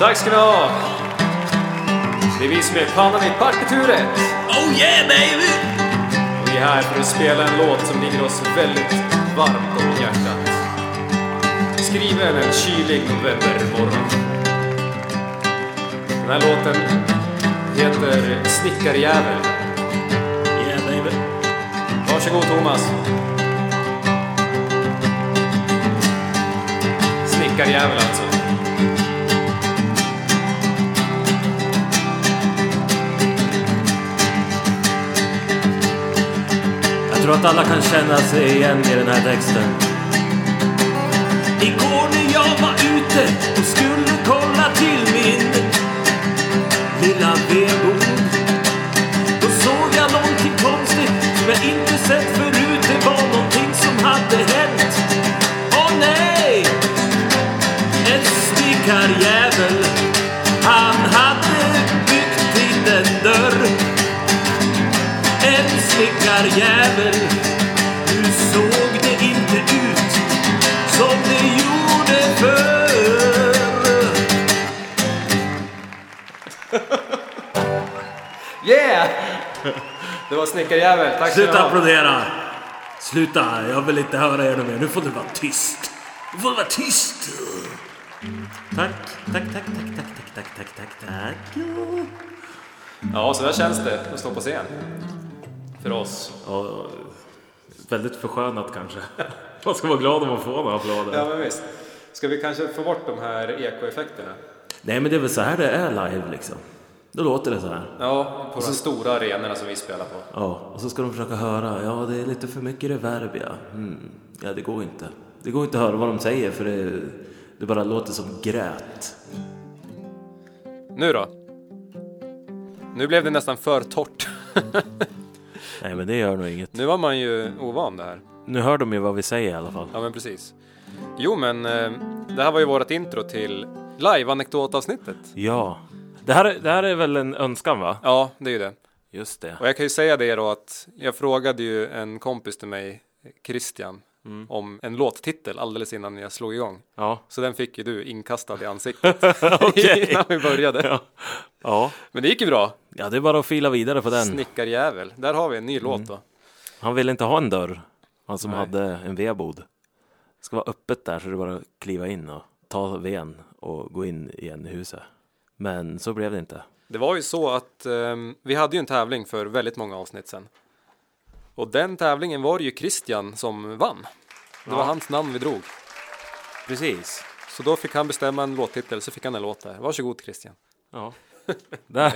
Tack ska ni ha! Det är vi som är pannan i partituret. Oh yeah baby! Vi är här för att spela en låt som ligger oss väldigt varmt om hjärtat. Skriven en kylig novembermorgon. Den här låten heter Snickarjävel. Yeah baby. Varsågod Thomas. Snickarjävel alltså. Tror att alla kan känna sig igen i den här texten. Igår när jag var ute och skulle kolla till min lilla vedbod. Snickarjävel. Tack Sluta applådera! Sluta, jag vill inte höra er mer. Nu får du vara tyst. Nu får du vara tyst. Tack, tack, tack, tack, tack, tack, tack, tack, tack, tack. Ja, så där känns det att stå på scen. För oss. Ja, väldigt förskönat kanske. Man ska vara glad om man får några applåder. Ja, men visst. Ska vi kanske få bort de här ekoeffekterna? Nej, men det är väl så här det är live liksom. Då låter det så här. Ja, på de stora arenorna som vi spelar på. Ja, och så ska de försöka höra. Ja, det är lite för mycket reverb, ja. Mm. Ja, det går inte. Det går inte att höra vad de säger för det, det bara låter som grät. Nu då? Nu blev det nästan för torrt. Nej, men det gör nog inget. Nu var man ju ovan det här. Nu hör de ju vad vi säger i alla fall. Ja, men precis. Jo, men eh, det här var ju vårt intro till live-anekdotavsnittet. Ja. Det här, det här är väl en önskan, va? Ja, det är ju det. Just det. Och jag kan ju säga det då att jag frågade ju en kompis till mig, Christian, om en låttitel alldeles innan jag slog igång. Ja. Så den fick ju du inkastad i ansiktet innan vi började. Ja. Ja. Men det gick ju bra. ja, det är bara att fila vidare på den. Snickarjävel. Där har vi en ny låt då. Han ville inte ha en dörr. Han som Nej. hade en vedbod. Det ska vara öppet där så det är bara att kliva in och ta veden och gå in igen i huset. Men så blev det inte. Det var ju så att ehm, vi hade ju en tävling för väldigt många avsnitt sedan. Och den tävlingen var det ju Christian som vann. Det var Ja. hans namn vi drog. Precis. Så då fick han bestämma en låttitel, så fick han en låt där. Varsågod Christian. Ja. Nej,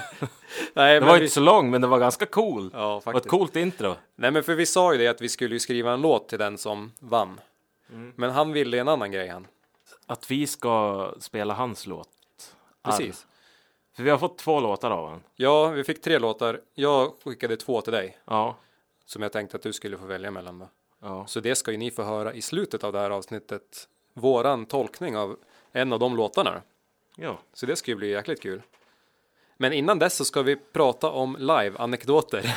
Det var vi... inte så lång men det var ganska cool. Ja, Det var ett faktiskt. coolt intro. Nej, men för vi sa ju det att vi skulle skriva en låt till den som vann. Mm. Men han ville en annan grej han. Att vi ska spela hans låt. Precis. För vi har fått två låtar av honom. Ja, vi fick tre låtar. Jag skickade två till dig Ja. som jag tänkte att du skulle få välja mellan. Då. Ja. Så det ska ju ni få höra i slutet av det här avsnittet. Våran tolkning av en av de låtarna. ja. Så det ska ju bli jäkligt kul. Men innan dess så ska vi prata om live-anekdoter.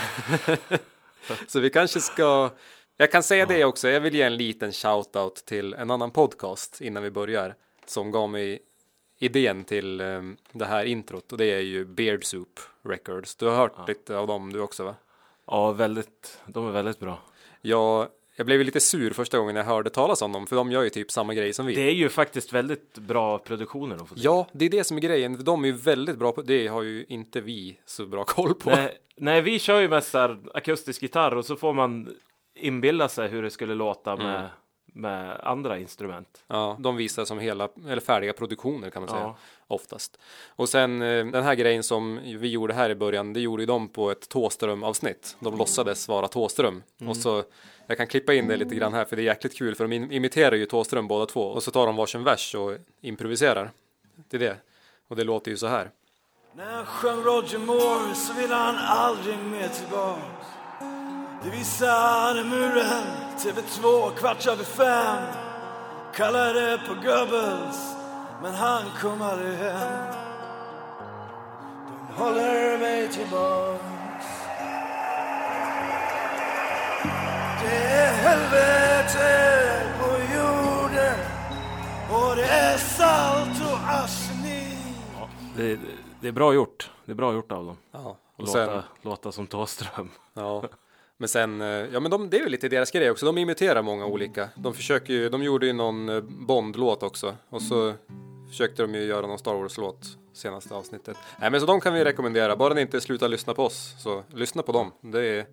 så vi kanske ska... Jag kan säga det också, jag vill ge en liten shout-out till en annan podcast innan vi börjar. Som gav mig idén till eh, det här introt och det är ju Beard Soup Records. Du har hört lite av dem du också va? Ja, väldigt. De är väldigt bra. Jag, jag blev lite sur första gången jag hörde talas om dem för de gör ju typ samma grej som vi. Det är ju faktiskt väldigt bra produktioner de får. Ja, det är det som är grejen. De är ju väldigt bra på det. har ju inte vi så bra koll på. Nej, nej, vi kör ju mest akustisk gitarr och så får man inbilla sig hur det skulle låta med, med andra instrument. Ja, de visar som hela, eller färdiga produktioner kan man säga. Ja. Oftast. Och sen eh, den här grejen som vi gjorde här i början, det gjorde ju de på ett Tåström avsnitt. De låtsades vara Tåström. Och så, jag kan klippa in det lite grann här för det är jäkligt kul för de im- imiterar ju Tåström båda två. Och så tar de varsin vers och improviserar. Det är det. Och det låter ju så här. När han sjöng Roger Moore så ville han aldrig mer tillbaks. Det visade muren, TV2 kvart över fem. Kallade på Goebbels, men han kom aldrig hem. De håller mig tillbaks. Det är helvete på jorden och det är salt och arsenik. Det, det är bra gjort. Det är bra gjort av dem. Ja, Och och sen, låta, låta som Thåström. ja. Men sen, eh, ja men de, det är ju lite deras grej också. De imiterar många olika. De försöker ju, de gjorde ju någon eh, Bond-låt också. Och så försökte de ju göra någon Star Wars-låt senaste avsnittet. Nej men så de kan vi rekommendera. Bara ni inte slutar lyssna på oss, så lyssna på dem. Det är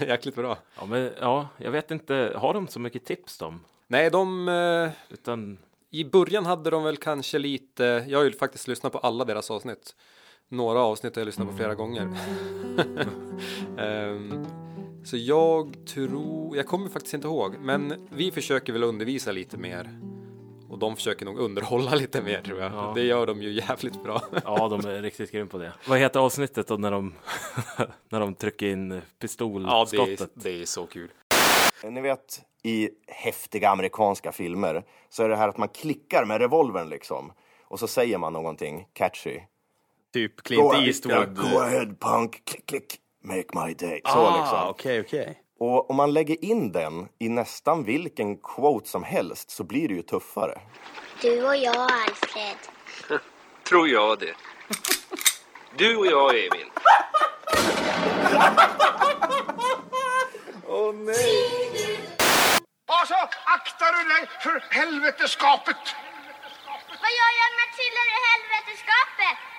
jäkligt bra. Ja, men ja, jag vet inte. Har de så mycket tips de? Nej, de... Eh, Utan I början hade de väl kanske lite, jag har ju faktiskt lyssnat på alla deras avsnitt. Några avsnitt har jag lyssnat på flera gånger. Ehm, så jag tror, jag kommer faktiskt inte ihåg, men vi försöker väl undervisa lite mer. Och de försöker nog underhålla lite mer tror jag. Ja. Det gör de ju jävligt bra. ja, de är riktigt grymma på det. Vad heter avsnittet då när de, när de trycker in Ja, det är, pistolskottet? det är så kul. Ni vet, i häftiga amerikanska filmer så är det här att man klickar med revolvern liksom. Och så säger man någonting catchy. Typ Clint ahead, Eastwood. Go ahead punk, klick, klick, make my day. Så ah, liksom. okej, okej. Och om man lägger in den i nästan vilken quote som helst så blir det ju tuffare. Du och jag, Alfred. Tror jag det. Du och jag, Emil. Alltså, akta du dig för helveteskapet! Vad gör jag trillar i helveteskapet?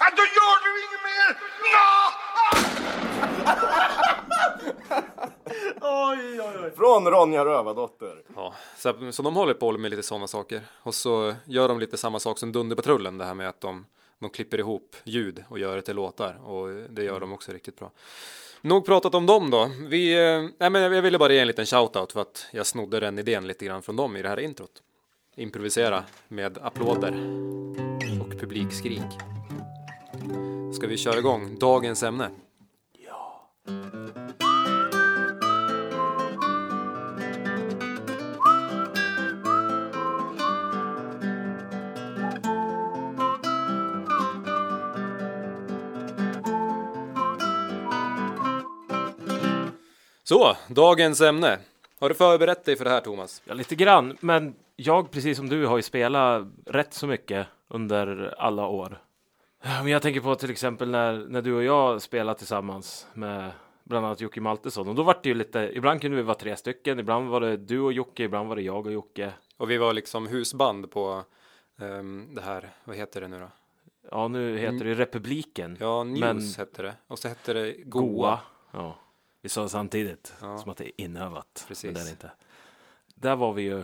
Ja, då gör du inget mer! Nå! Från Ronja Rövardotter. Ja, så, så de håller på med lite sådana saker. Och så gör de lite samma sak som Dunderpatrullen, det här med att de, de klipper ihop ljud och gör det till låtar. Och det gör de också riktigt bra. Nog pratat om dem då. Vi, eh, nej men jag ville bara ge en liten shoutout för att jag snodde den idén lite grann från dem i det här introt. Improvisera med applåder och publikskrik. Ska vi köra igång dagens ämne? Så, dagens ämne. Har du förberett dig för det här Thomas? Ja, lite grann. Men jag, precis som du, har ju spelat rätt så mycket under alla år. Men jag tänker på till exempel när, när du och jag spelade tillsammans med bland annat Jocke Maltesson. Och då var det ju lite, ibland kunde vi vara tre stycken, ibland var det du och Jocke, ibland var det jag och Jocke. Och vi var liksom husband på ehm, det här, vad heter det nu då? Ja, nu heter det Republiken. Ja, News Men- hette det. Och så hette det Goa. Goa. Ja, vi sa samtidigt, Ja. som att det är inövat. Precis. Men det är det inte. Där var vi ju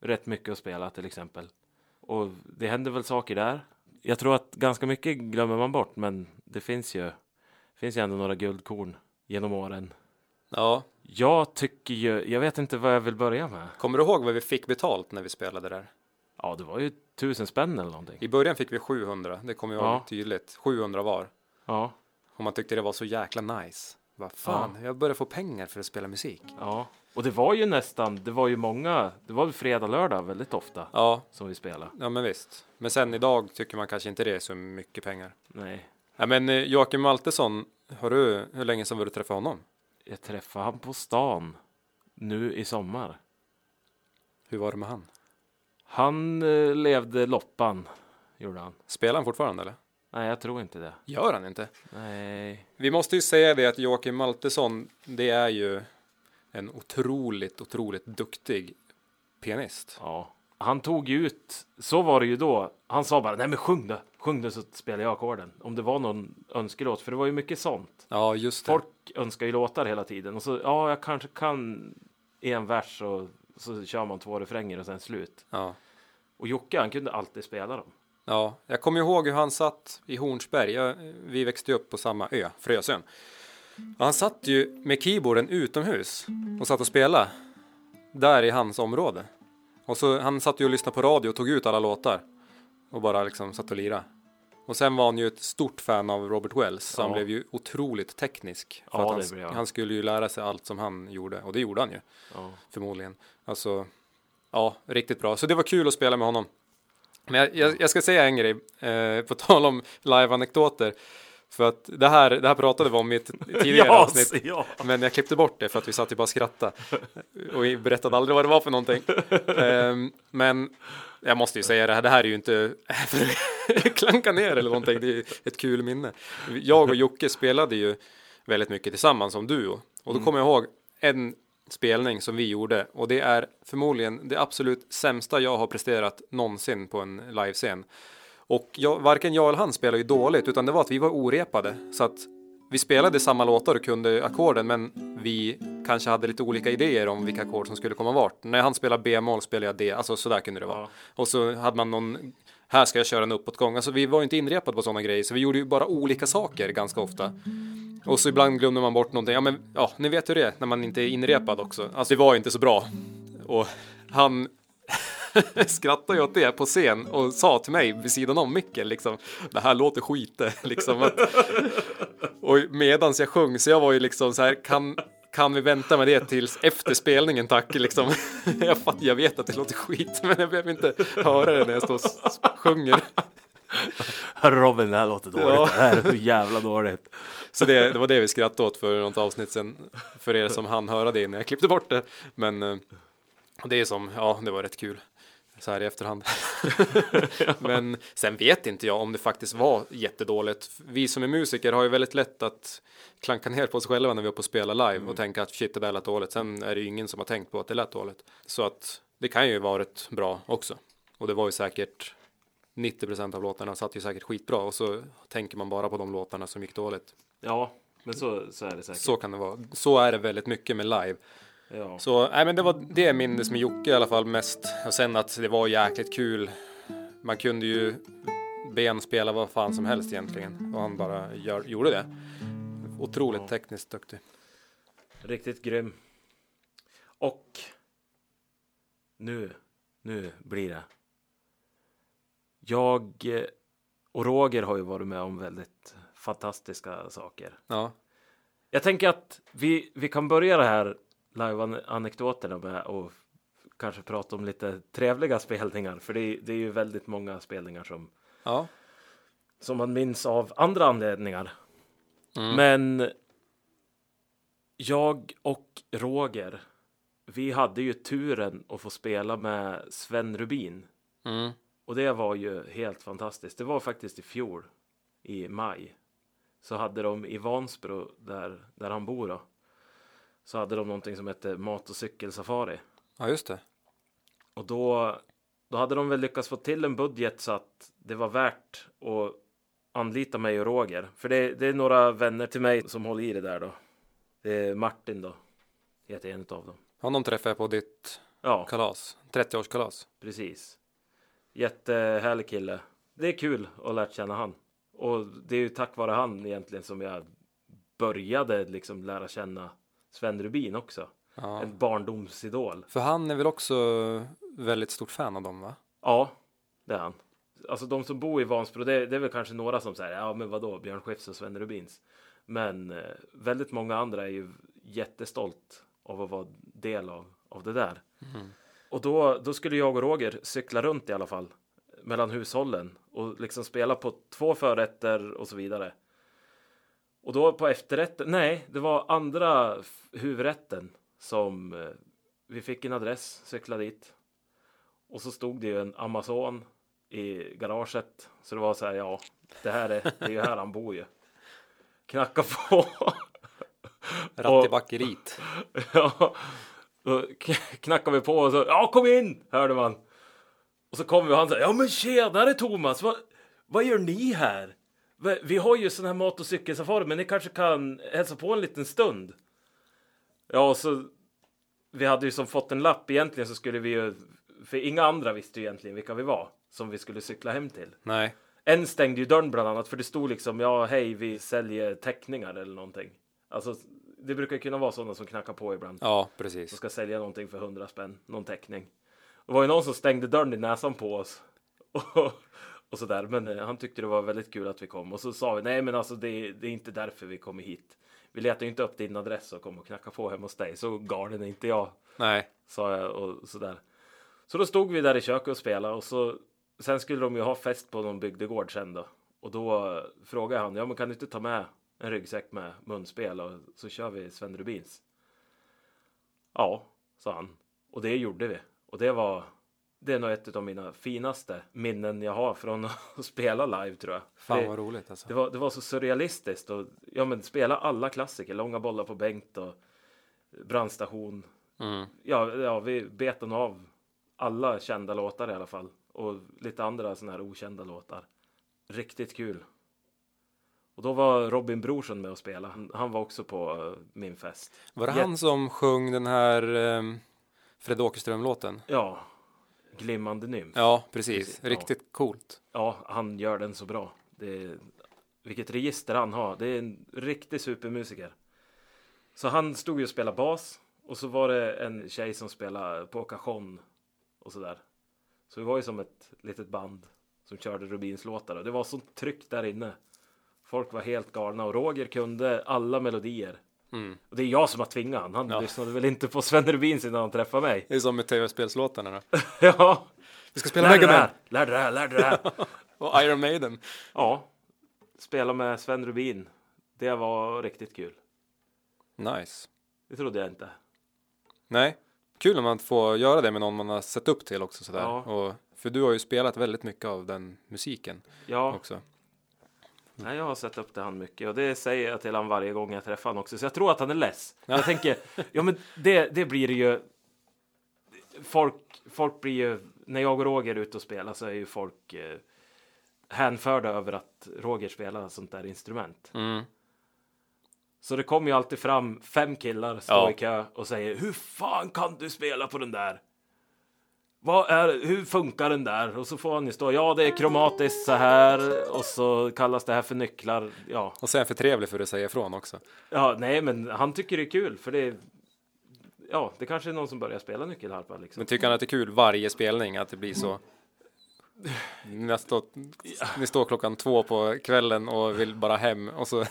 rätt mycket att spela till exempel. Och det hände väl saker där. Jag tror att ganska mycket glömmer man bort, men det finns ju, finns ju ändå några guldkorn genom åren. Ja, Jag tycker ju, jag vet inte vad jag vill börja med. kommer du ihåg vad vi fick betalt när vi spelade där? Ja, det var ju tusen spänn eller någonting. I början fick vi 700, det kommer jag ihåg Ja. tydligt. 700 var. Ja, Och man tyckte det var så jäkla nice. Vad fan, jag börjar få pengar för att spela musik. ja. Och det var ju nästan, det var ju många, det var fredag, lördag väldigt ofta Ja, som vi spelade. ja men visst. Men sen idag tycker man kanske inte det är så mycket pengar. Nej, Ja men eh, Joakim Maltesson, har du, hur länge sedan var du träffade honom? jag träffade han på stan nu i sommar. Hur var det med han? Han eh, levde loppan, gjorde han. Spelar han fortfarande eller? Nej, jag tror inte det. Gör han inte? Nej, Vi måste ju säga det att Joakim Maltesson, det är ju en otroligt, otroligt duktig pianist. ja. Han tog ju ut, så var det ju då. Han sa bara, nej men sjung då, sjung då så spelar jag ackorden. Om det var någon önskelåt, för det var ju mycket sånt. Ja, just det. Folk önskar ju låtar hela tiden och så, ja, jag kanske kan en vers och så kör man två refränger och sen slut. Ja. Och Jocke, han kunde alltid spela dem. ja, jag kommer ihåg hur han satt i Hornsberg. Jag, vi växte upp på samma ö, Frösön. Och han satt ju med keyboarden utomhus och satt och spelade där i hans område. Och så han satt ju och lyssnade på radio och tog ut alla låtar och bara liksom satt och lirade. Och sen var han ju ett stort fan av Robert Wells, så han Ja. blev ju otroligt teknisk. För Ja, att han, han. han skulle ju lära sig allt som han gjorde, och det gjorde han ju Ja. förmodligen. Alltså, ja, riktigt bra. Så det var kul att spela med honom. Men jag, jag, jag ska säga en grej, eh, på tal om live-anekdoter. För att det här, det här pratade vi om i ett tidigare Ja, avsnitt. ja. Men jag klippte bort det för att vi satt ju bara och skrattade. Och berättade aldrig vad det var för någonting. Ehm, men jag måste ju säga det här, det här är ju inte för klanka ner eller någonting. Det är ett kul minne. Jag och Jocke spelade ju väldigt mycket tillsammans som duo. Och då kommer jag ihåg en spelning som vi gjorde och det är förmodligen det absolut sämsta jag har presterat någonsin på en livescen. Och jag, varken jag eller han spelade ju dåligt utan det var att vi var orepade så att vi spelade samma låtar och kunde ackorden men vi kanske hade lite olika idéer om vilka ackord som skulle komma vart. När han spelar B-moll spelar jag D, alltså sådär kunde det vara. Och så hade man någon, här ska jag köra en uppåtgång. Alltså vi var ju inte inrepade på sådana grejer så vi gjorde ju bara olika saker ganska ofta. Och så ibland glömde man bort någonting. Ja men ja, ni vet hur det är när man inte är inrepad också. Alltså det var ju inte så bra. Och han skrattade ju åt det på scen och sa till mig vid sidan om micken liksom. Det här låter skite liksom. Att, och medans jag sjöng så jag var ju liksom så här kan kan vi vänta med det tills efter spelningen tack liksom. Jag, fatt, jag vet att det låter skit men jag behöver inte höra det när jag står och sjunger. Robin, det här låter dåligt. Ja. Det här är så jävla dåligt. Så det, det var det vi skrattade åt för något avsnitt sen. För er som hann höra det när jag klippte bort det. Men eh, det är som, ja det var rätt kul. Så här i efterhand. Men sen vet inte jag om det faktiskt var jättedåligt. Vi som är musiker har ju väldigt lätt att klanka ner på oss själva när vi är på att spela live och tänka att shit det där lät dåligt. Sen är det ju ingen som har tänkt på att det lät dåligt. Så att det kan ju varit bra också. Och det var ju säkert 90% av låtarna satt ju säkert skitbra och så tänker man bara på de låtarna som gick dåligt. Ja, men så, så är det säkert. Så kan det vara. Så är det väldigt mycket med live. Ja. Så nej, men det var det minnes med Jocke i alla fall mest. Och sen att det var jäkligt kul. Man kunde ju ben spela vad fan som helst egentligen och han bara gör, gjorde det. Otroligt tekniskt duktig. Riktigt grym. Och nu, nu blir det. Jag eh, och Roger har ju varit med om väldigt fantastiska saker. Ja, Jag tänker att vi, vi kan börja det här live-anekdoterna med att kanske prata om lite trevliga spelningar. För det, är- det är ju väldigt många spelningar som, ja, som man minns av andra anledningar. Men jag och Roger, vi hade ju turen att få spela med Sven Rubin. mm. Och det var ju helt fantastiskt. Det var faktiskt i fjol, i maj. Så hade de i Vansbro, där, där han bor då. Så hade de någonting som hette mat och cykelsafari. ja just det. Och då, då hade de väl lyckats få till en budget så att det var värt att anlita mig och Roger. För det, det är några vänner till mig som håller i det där då. Det är Martin då, heter en av dem. Honom träffade jag på ditt Ja, kalas, 30-årskalas. precis. Jättehärlig kille. Det är kul att lära känna han. Och det är ju tack vare han egentligen som jag började liksom lära känna Sven Rubin också. Ja. En barndomsidol. För han är väl också väldigt stort fan av dem va? Ja, det är han. Alltså de som bor i Vansbro, det, det är väl kanske några som säger ja men vadå, Björn Skifs och Sven Rubins. Men eh, väldigt många andra är ju jättestolt av att vara del av, av det där. Och då, då skulle jag och Roger cykla runt i alla fall mellan hushållen och liksom spela på två förrätter och så vidare. Och då på efterrätten, nej, det var andra huvudrätten som eh, vi fick en adress, cyklade dit. Och så stod det ju en Amazon i garaget. Så det var så här, ja, det här är, det är ju här han bor ju. Knacka på. Rattibackeriet. ja, då knackade vi på och så, ja kom in, hörde man. Och så kom vi och han sa, ja men tjenare Thomas, vad, vad gör ni här? Vi- har ju sån här mat och cykelsafari, men ni kanske kan hälsa på en liten stund. Ja, och så vi hade ju som fått en lapp egentligen så skulle vi ju, för inga andra visste ju egentligen vilka vi var som vi skulle cykla hem till. Nej, En stängde ju dörren bland annat för det stod liksom ja hej vi säljer teckningar eller någonting. Alltså det brukar ju kunna vara sådana som knackar på ibland. ja Som precis. ska sälja någonting för 100 spänn, någon teckning. Det var ju någon som stängde dörren i näsan på oss. Och, och sådär. Men eh, han tyckte det var väldigt kul att vi kom. Och så sa vi nej men alltså det, det är inte därför vi kommer hit. Vi letar ju inte upp din adress och kommer och knacka på hemma hos dig. Så galen är inte jag Nej, sa jag och sådär. Så då stod vi där i köket och spelade och så sen skulle de ju ha fest på någon bygdegård sen då. Och då eh, frågade han, ja men kan du inte ta med en ryggsäck med munspel och så kör vi Sven Rubins? Ja, sa han. Och det gjorde vi. Och det var, det är nog ett av mina finaste minnen jag har från att spela live tror jag. Fan det, vad roligt alltså. det var, det var så surrealistiskt och ja men spela alla klassiker, långa bollar på Bengt och brandstation. Mm. Ja, ja, vi bet nog av alla kända låtar i alla fall och lite andra sådana här okända låtar. Riktigt kul. Och då var Robin Brorsson med och spela. Han, var också på eh, min fest. Var det Jätte- han som sjöng den här um, Fred Åkerström-låten? Ja, Glimmande nymf. Ja, precis. Precis, ja. Riktigt coolt. Ja, han gör den så bra. Det är, vilket register han har. Det är en riktig supermusiker. Så han stod ju och spelade bas och så var det en tjej som spelade på cajon och sådär. Så vi var ju som ett litet band som körde Rubins låtar och det var sånt tryck där inne. Folk var helt galna och Roger kunde alla melodier. Mm. Och det är jag som har tvingat han. Han Ja. lyssnade väl inte på Sven Rubins innan han träffade mig. Det är som med tv-spelslåtarna då. ja, Vi ska spela lär Megaman här, lär dig det här, lär dig det här. och Iron Maiden. Ja, spela med Sven Rubin. Det var riktigt kul. Nice. Det trodde jag inte. Nej, kul när man får göra det med någon man har sett upp till också sådär. Ja. Och, för du har ju spelat väldigt mycket av den musiken Ja, också. Nej, jag har sett upp till han mycket och det säger jag till han varje gång jag träffar honom också. Så jag tror att han är less. Jag tänker, ja men det, det blir det ju. Folk, folk blir ju, när jag och Roger är ute och spelar så är ju folk eh, hänförda över att Roger spelar sånt där instrument. Mm. Så det kommer ju alltid fram fem killar, står Ja. i kö och säger Hur fan kan du spela på den där? Vad är, hur funkar den där? Och så får han ju stå, ja det är kromatiskt så här och så kallas det här för nycklar. Ja, Och sen för trevlig för att säga ifrån också. ja nej men han tycker det är kul för det är, ja det kanske är någon som börjar spela nyckelharpa liksom. Men tycker han att det är kul varje spelning att det blir så? Ni står, ni står klockan två på kvällen och vill bara hem och så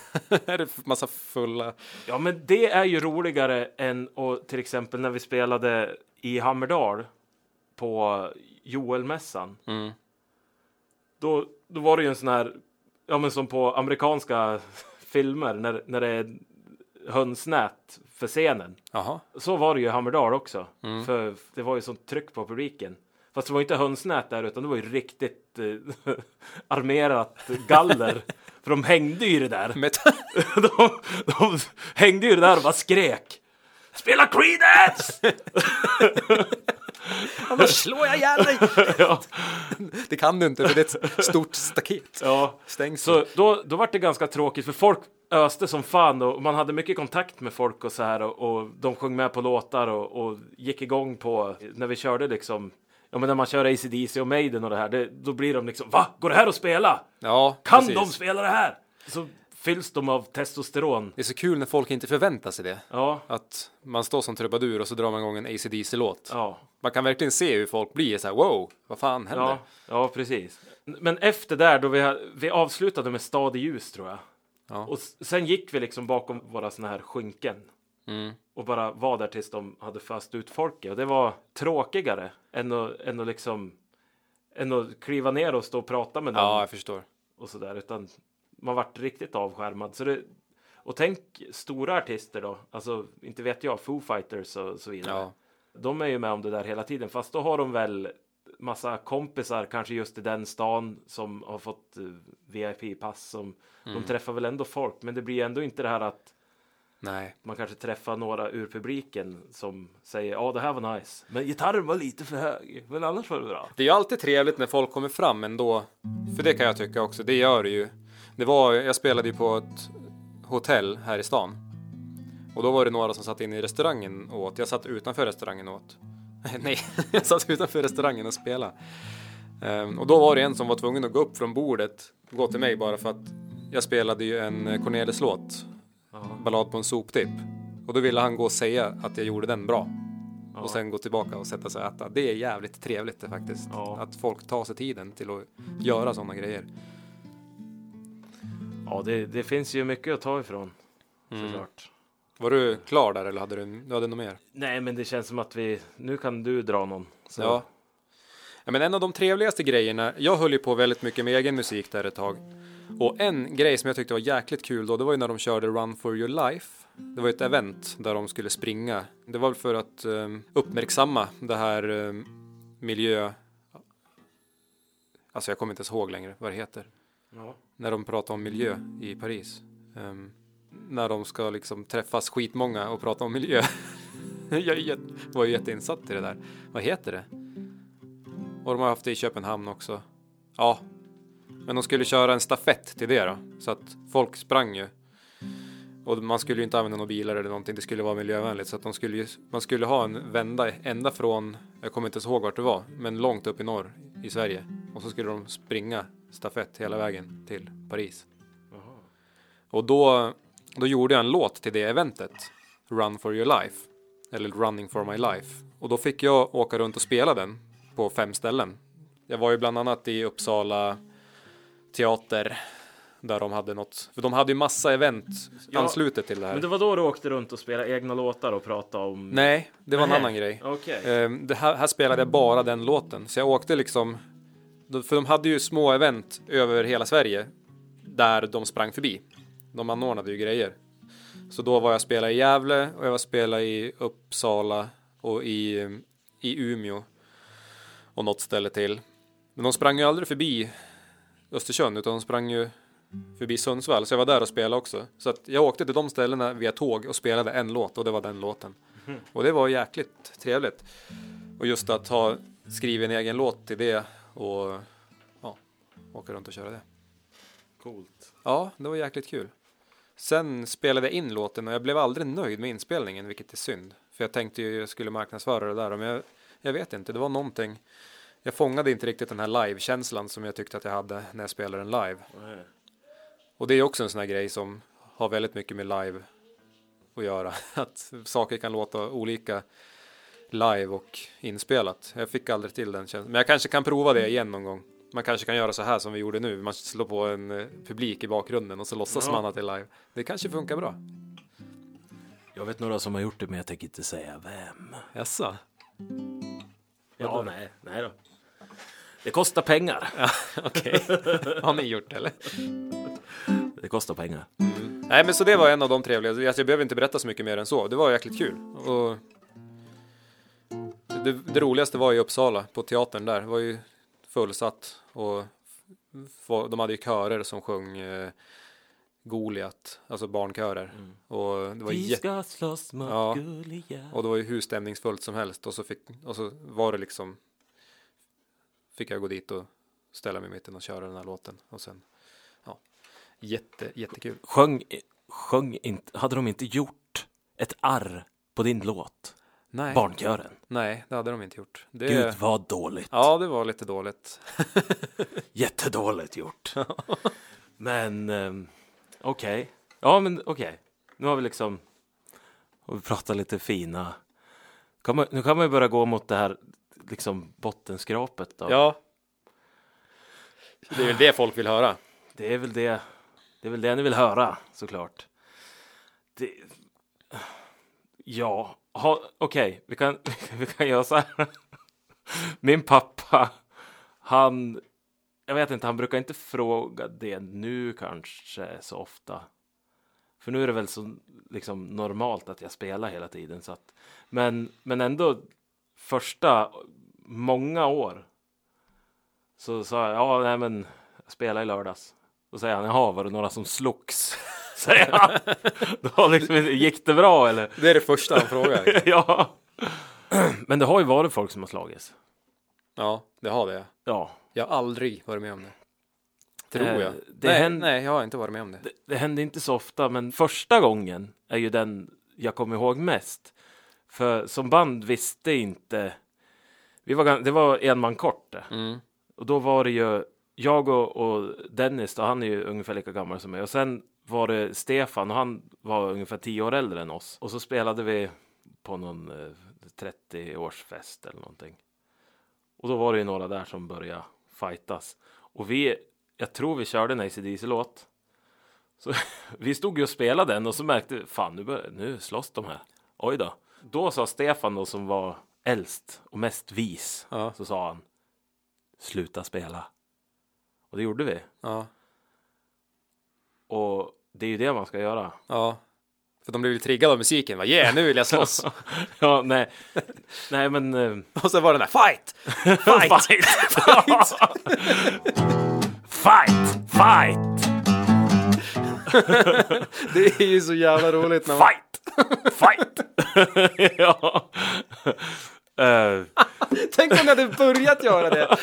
är det massa fulla. Ja men det är ju roligare än och till exempel när vi spelade i Hammerdal på Joelmässan. Mm. Då, då var det ju en sån här, ja men som på amerikanska filmer när, när det är hönsnät för scenen. Jaha, Så var det ju i Hammerdal också. Mm. För det var ju sånt tryck på publiken. Fast det var inte hönsnät där utan det var ju riktigt eh, armerat galler. för de hängde ju det där. De, de hängde ju där och bara skrek. Spela Creedence! annars slår jag ihjäl dig! ja, Det kan du inte för det är ett stort staket. ja. Stängsel. Så då, då var det ganska tråkigt för folk öste som fan och man hade mycket kontakt med folk och så här och, och de sjöng med på låtar och, och gick igång på när vi körde liksom Ja men när man kör ACDC och Maiden och det här, det, då blir de liksom Va? Går det här att spela? Ja, Kan precis. de spela det här? Så fylls de av testosteron. Det är så kul när folk inte förväntar sig det. Ja, Att man står som trubadur och så drar man igång en ACDC-låt. ja, Man kan verkligen se hur folk blir så här, wow, vad fan händer? ja, ja precis. Men efter där då vi, vi avslutade med Stad i ljus tror jag. Ja. Och sen gick vi liksom bakom våra såna här skynken. Mm. och bara var där tills de hade föst ut folket. Och det var tråkigare än att, än att liksom än att kliva ner och stå och prata med någon ja, jag förstår. och sådär. Utan man vart riktigt avskärmad. Så det, och tänk stora artister då. Alltså inte vet jag, Foo Fighters och så vidare. Ja. De är ju med om det där hela tiden. Fast då har de väl massa kompisar, kanske just i den stan som har fått eh, VIP-pass. Som, Mm. De träffar väl ändå folk. Men det blir ändå inte det här att Nej, man kanske träffar några ur publiken som säger ja det här var nice men gitarren var lite för hög men annars var det bra. det är ju alltid trevligt när folk kommer fram ändå. För det kan jag tycka också, det gör det ju. Det var, jag spelade ju på ett hotell här i stan. Och då var det några som satt inne i restaurangen och åt. Jag satt utanför restaurangen och åt. Nej, jag satt utanför restaurangen och spelade. Ehm, och då var det en som var tvungen att gå upp från bordet och gå till mig bara för att jag spelade ju en Cornelis-låt. Ballad på en soptipp. Och då ville han gå och säga att jag gjorde den bra. Och sen gå tillbaka och sätta sig och äta. Det är jävligt trevligt det faktiskt. Ja. Att folk tar sig tiden till att göra sådana grejer. Ja det, det finns ju mycket att ta ifrån Mm. såklart. Var du klar där eller hade du, du hade något mer? Nej men det känns som att vi nu kan du dra någon. Så. Ja. ja. Men en av de trevligaste grejerna, jag höll ju på väldigt mycket med egen musik där ett tag. Och en grej som jag tyckte var jäkligt kul då, det var ju när de körde Run for your life. Det var ett event där de skulle springa. Det var för att um, uppmärksamma det här um, miljö... Alltså jag kommer inte ens ihåg längre vad det heter. Ja. När de pratar om miljö i Paris. Um, när de ska liksom träffas skitmånga och prata om miljö. jag var ju jätteinsatt i det där. Vad heter det? Och de har haft det i Köpenhamn också. Ja, men de skulle köra en stafett till det då. Så att folk sprang ju. Och man skulle ju inte använda några bilar eller någonting. Det skulle vara miljövänligt. Så att de skulle ju, man skulle ha en vända ända från, jag kommer inte ens ihåg vart det var, men långt upp i norr i Sverige. Och så skulle de springa stafett hela vägen till Paris. Och då, då gjorde jag en låt till det eventet. Run for your life. Eller Running for my life. Och då fick jag åka runt och spela den på fem ställen. Jag var ju bland annat i Uppsala teater där de hade något, för de hade ju massa event Ja, anslutet till det här. Men det var då du åkte runt och spelade egna låtar och pratade om... Nej, det var en annan grej. Okej. Ehm, det här, här spelade jag bara den låten, så jag åkte liksom, för de hade ju små event över hela Sverige där de sprang förbi. De anordnade ju grejer. Så då var jag spela i Gävle och jag var spela i Uppsala och i, i Umeå och något ställe till. Men de sprang ju aldrig förbi Östersund utan de sprang ju förbi Sundsvall så jag var där och spelade också. Så att jag åkte till de ställena via tåg och spelade en låt och det var den låten. Och det var jäkligt trevligt. Och just att ha skrivit en egen låt till det och ja, åka runt och köra det. Coolt. Ja, det var jäkligt kul. Sen spelade jag in låten och jag blev aldrig nöjd med inspelningen, vilket är synd. För jag tänkte ju jag skulle marknadsföra det där, men jag, jag vet inte, det var någonting. Jag fångade inte riktigt den här live-känslan som jag tyckte att jag hade när jag spelade den live. Nej. Och det är också en sån här grej som har väldigt mycket med live att göra. Att saker kan låta olika live och inspelat. Jag fick aldrig till den känslan. Men jag kanske kan prova det igen någon gång. Man kanske kan göra så här som vi gjorde nu. Man slår på en eh, publik i bakgrunden och så låtsas Ja. man att det är live. Det kanske funkar bra. Jag vet några som har gjort det, men jag tänker inte säga vem. Jaså? Ja, nej, nej då. Det kostar pengar. Okej. Har ni gjort det eller? Det kostar pengar. Nej men så det var en av de trevliga. Alltså, jag behöver inte berätta så mycket mer än så. Det var jäkligt kul. Och det, det roligaste var i Uppsala på teatern där. Det var ju fullsatt och de hade ju körer som sjöng eh, Goliat, alltså barnkörer. Och det var Vi ska slåss mot Ja. Goliat. och det var ju hur stämningsfullt som helst och så fick och så var det liksom fick jag gå dit och ställa mig i mitten och köra den här låten och sen ja jätte jättekul. Sjöng, sjöng inte, hade de inte gjort ett arr på din låt? Nej. Barnkören. Nej, det hade de inte gjort. Det... Gud vad dåligt. Ja, det var lite dåligt. Jättedåligt gjort. men ehm, okej. Ja, men okej. Nu har vi liksom har vi pratat lite fina. Kan man, nu kan man ju börja gå mot det här liksom bottenskrapet då. Ja. Det är väl det folk vill höra. Det är väl det. Det är väl det ni vill höra såklart. Det, ja, Okej, okej, vi, kan, vi kan göra så här. Min pappa, han, jag vet inte, han brukar inte fråga det nu kanske så ofta. För nu är det väl så liksom normalt att jag spelar hela tiden. Så att, men, men ändå första många år så sa jag, ja nej men jag spelade i lördags. Då säger han, jaha var det några som slogs? Säger han. Då liksom, gick det bra eller? Det är det första han frågar. ja. Men det har ju varit folk som har slagits. Ja, det har det. Ja. Jag har aldrig varit med om det. Tror Eh, jag. det nej, händer- nej, jag har inte varit med om det. Det, det hände inte så ofta, men första gången är ju den jag kommer ihåg mest. För som band visste inte. Vi var, det var en man kort. Mm. Och då var det ju jag och, och Dennis, då, han är ju ungefär lika gammal som mig. Och sen var det Stefan och han var ungefär tio år äldre än oss. Och så spelade vi på någon eh, 30-årsfest eller någonting. Och då var det ju några där som började fightas. Och vi, jag tror vi körde en AC/DC-låt. Så vi stod ju och spelade den och så märkte vi, fan nu, bör, nu slåss de här. Oj då. Då sa Stefan då som var äldst och mest vis. Ja. Så sa han, sluta spela. Och det gjorde vi. Ja. Och det är ju det man ska göra. Ja. För de blev ju triggade av musiken. Va? Yeah, nu vill jag slåss. Ja, nej, nej men eh, och så var den där fight! Fight! fight, fight, Det är ju så jävla roligt när man... fight, fight. ja. Eh, Tänk om ni hade börjat göra det!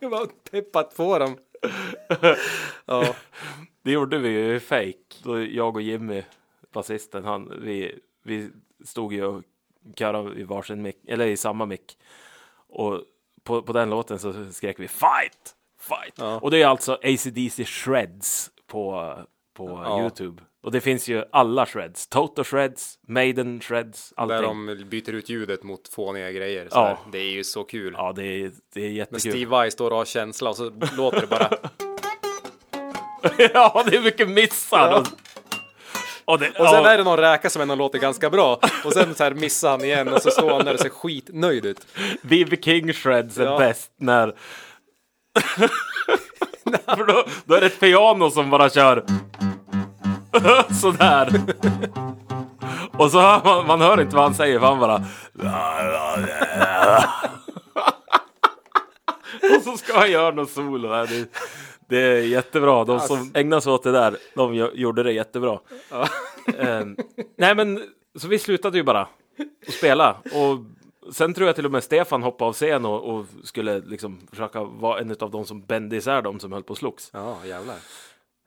Jag bara peppat på dem. Ja, Det gjorde vi ju i Fake. Då jag och Jimmy, basisten, han, vi, vi stod ju och körade i varsin mick, eller i samma mick. Och på, på den låten så skrek vi fight, fight. Ja. Och det är alltså ACDC Shreds på, på Ja. Youtube. Och det finns ju alla shreds. Toto shreds, Maiden shreds, allting. där de byter ut ljudet mot fåniga grejer. Så Ja. här. Det är ju så kul. Ja, det är, det är När jättekul. Steve Vai står och har känsla och så låter det bara... ja, det är mycket missar. Ja. Och, och, det, Och sen ja, är det någon räka som ändå låter ganska bra. Och sen så här missar han igen och så står han där och ser skitnöjd ut. B.B. King shreds är Ja. bäst när... För då, då är det ett piano som bara kör sådär. Och så hör man, man hör inte vad han säger för han bara... Och så ska han göra något solo. här. Det, det är jättebra. De som ägnar sig åt det där, de gjorde det jättebra. Ehm, nej men, så vi slutade ju bara att spela. Och sen tror jag till och med Stefan hoppade av scen och, och skulle liksom försöka vara en av de som bände isär de som höll på att slogs. Ja, jävlar.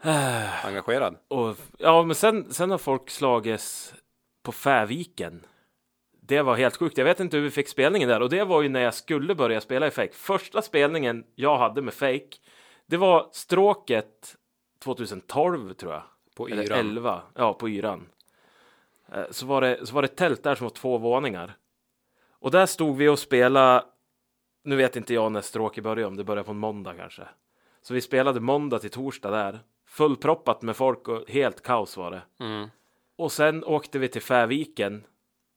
Engagerad. Och, ja, men sen, sen har folk slagits på Fäviken. Det var helt sjukt. Jag vet inte hur vi fick spelningen där. Och det var ju när jag skulle börja spela i Fake. Första spelningen jag hade med Fake, det var stråket 2012 tror jag. På Eller yran. 11. Ja, på yran. Eh, Så var, det, så var det tält där som var två våningar. Och där stod vi och spelade. Nu vet inte jag när stråket började, om det började på en måndag kanske. Så vi spelade måndag till torsdag där. Fullproppat med folk och helt kaos var det. Mm. Och sen åkte vi till Fäviken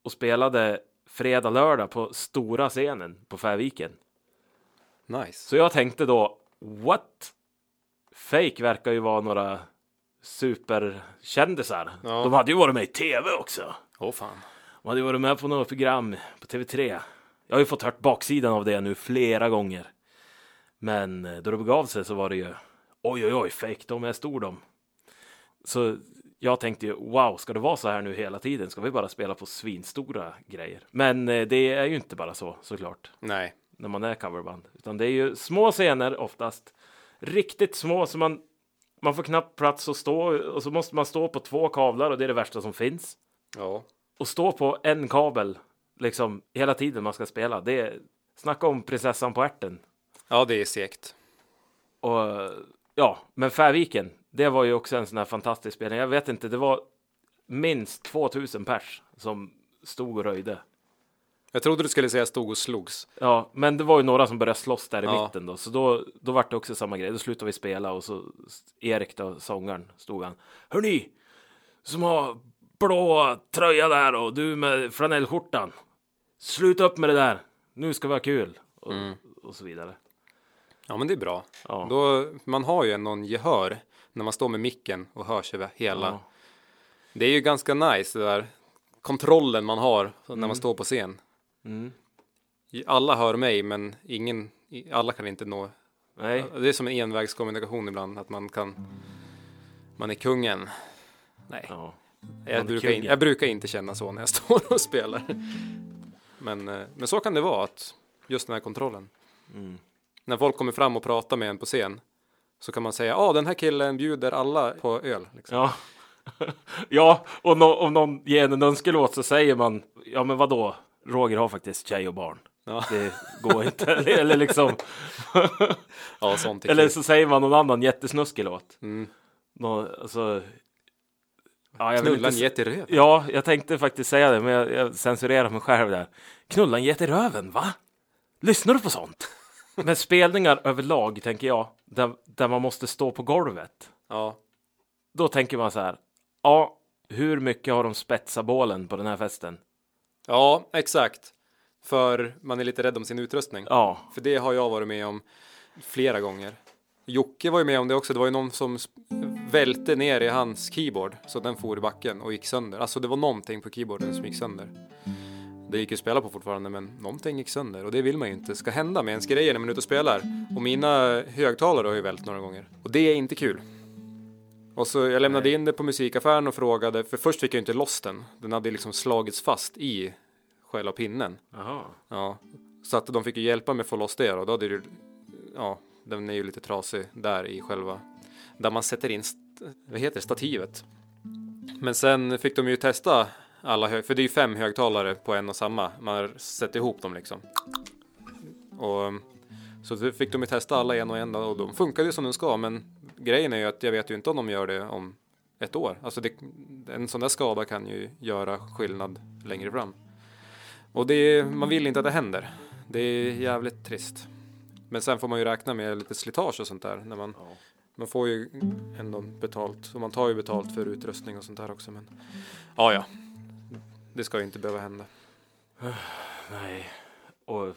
och spelade fredag, lördag på stora scenen på Fäviken. Nice. Så jag tänkte då, what? Fake verkar ju vara några superkändisar. Ja. De hade ju varit med i tv också. Åh fan. De hade ju varit med på något program på TV3. Jag har ju fått hört baksidan av det nu flera gånger. Men eh, då det begav sig så var det ju oj, oj, oj, fake, de är stor de. Så jag tänkte ju wow, ska det vara så här nu hela tiden? Ska vi bara spela på svinstora grejer? Men eh, det är ju inte bara så såklart Nej. när man är coverband, utan det är ju små scener oftast. Riktigt små så man man får knappt plats att stå och så måste man stå på två kablar och det är det värsta som finns Ja. och stå på en kabel liksom hela tiden man ska spela. Det är, snacka om prinsessan på ärten. Ja, det är segt. Och ja, men Färviken, det var ju också en sån här fantastisk spelning. Jag vet inte, det var minst 2000 pers som stod och röjde. Jag trodde du skulle säga stod och slogs. Ja, men det var ju några som började slåss där i Ja. mitten då, så då, då var det också samma grej. Då slutade vi spela och så Erik då, sångaren, stod han. Hörni, som har blå tröja där och du med flanellskjortan. Sluta upp med det där. Nu ska vi ha kul. Och, och så vidare. Ja, men det är bra. Ja. Då, man har ju någon gehör när man står med micken och hörs över hela. Ja. Det är ju ganska nice det där kontrollen man har när man står på scen. Mm. Alla hör mig, men ingen, alla kan inte nå. Nej, Det är som en envägskommunikation ibland, att man kan. Man är kungen. Nej, ja. jag, brukar in, kungen. jag brukar inte känna så när jag står och spelar. Men, eh, men så kan det vara, att just den här kontrollen. Mm. När folk kommer fram och pratar med en på scen så kan man säga, ja den här killen bjuder alla på öl. Liksom. Ja. ja, och nå- om någon ger en önskelåt så säger man, ja men vadå? Roger har faktiskt tjej och barn. Ja. Det går inte. Eller liksom, Ja, sånt eller så säger man någon annan jättesnuskig låt. Mm. Nå, alltså, ja, Knulla en get i röven. Ja, jag tänkte faktiskt säga det, men jag, jag censurerar mig själv där. Knulla en get i röven, va? Lyssnar du på sånt? Men spelningar överlag, tänker jag, där, där man måste stå på golvet. Ja. Då tänker man så här, ja, hur mycket har de spetsat bålen på den här festen? ja, exakt. För man är lite rädd om sin utrustning. Ja, För det har jag varit med om flera gånger. Jocke var ju med om det också. Det var ju någon som välte ner i hans keyboard så den for i backen och gick sönder. Alltså det var någonting på keyboarden som gick sönder. Det gick ju att spela på fortfarande men någonting gick sönder och det vill man ju inte ska hända med ens grejer när man är ute och spelar. Och mina högtalare har ju vält några gånger och det är inte kul. Och så jag lämnade in det på musikaffären och frågade, för först fick jag inte loss den. Den hade liksom slagits fast i själva pinnen. Jaha. Ja, så att de fick ju hjälpa mig att få loss det och då hade det ja, den är ju lite trasig där i själva, där man sätter in, vad heter det, stativet. Men sen fick de ju testa alla hög, för det är ju fem högtalare på en och samma, man sätter ihop dem liksom. Och så fick de ju testa alla en och en och de funkade ju som de ska, men grejen är ju att jag vet ju inte om de gör det om ett år. Alltså det, en sån där skada kan ju göra skillnad längre fram. Och det man vill inte att det händer. Det är jävligt trist. Men sen får man ju räkna med lite slitage och sånt där. När man, man får ju ändå betalt. Och man tar ju betalt för utrustning och sånt där också. Men ja, ja. Det ska ju inte behöva hända. Nej, och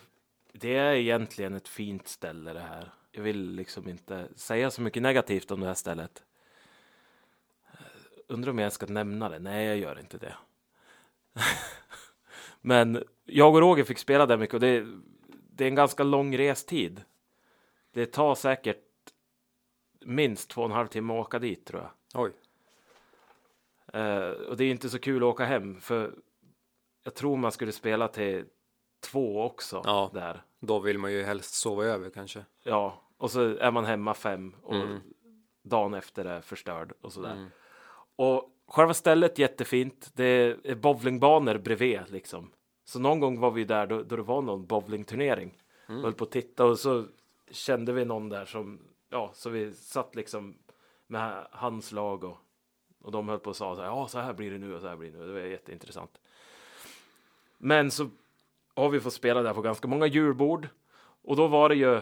det är egentligen ett fint ställe det här. Jag vill liksom inte säga så mycket negativt om det här stället. Undrar om jag ska nämna det? Nej, jag gör inte det. Men jag och Roger fick spela där mycket och det, det är en ganska lång restid. Det tar säkert minst två och en halv timme att åka dit tror jag. Oj. Eh, och det är inte så kul att åka hem för jag tror man skulle spela till två också Ja. där. Då vill man ju helst sova över kanske. Ja, och så är man hemma fem och Mm. dagen efter är förstörd och sådär. Mm. Och själva stället jättefint. Det är bowlingbanor bredvid liksom. Så någon gång var vi där då, då det var någon bowlingturnering. Mm. Höll på att titta och så kände vi någon där som, ja, så vi satt liksom med hans lag och, och de höll på och sa så här, ja, så här blir det nu och så här blir det nu. Det var jätteintressant. Men så har vi fått spela där på ganska många julbord och då var det ju